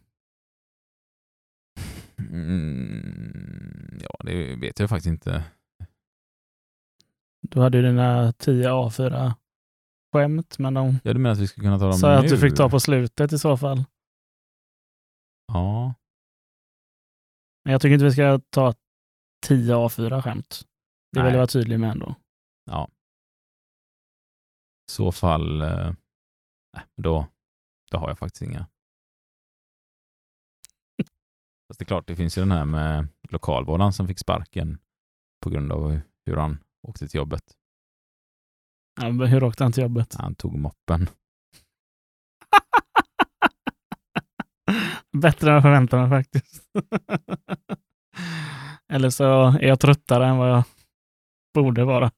Mm, ja, det vet jag faktiskt inte. Du hade ju dina 10 A4 skämt, men de Ja, du menar att vi ska kunna ta dem sa jag att du fick ta på slutet i så fall. Ja, Men jag tycker inte vi ska ta 10 A4 skämt. Det vill jag vara tydlig med ändå. i så fall... Eh, då, då har jag faktiskt inga. Fast det är klart, det finns ju den här med lokalvårdaren som fick sparken på grund av hur han åkte till jobbet. Ja, men hur åkte han till jobbet? Han tog moppen. Bättre än jag förväntade mig faktiskt. Eller så är jag tröttare än vad jag borde vara.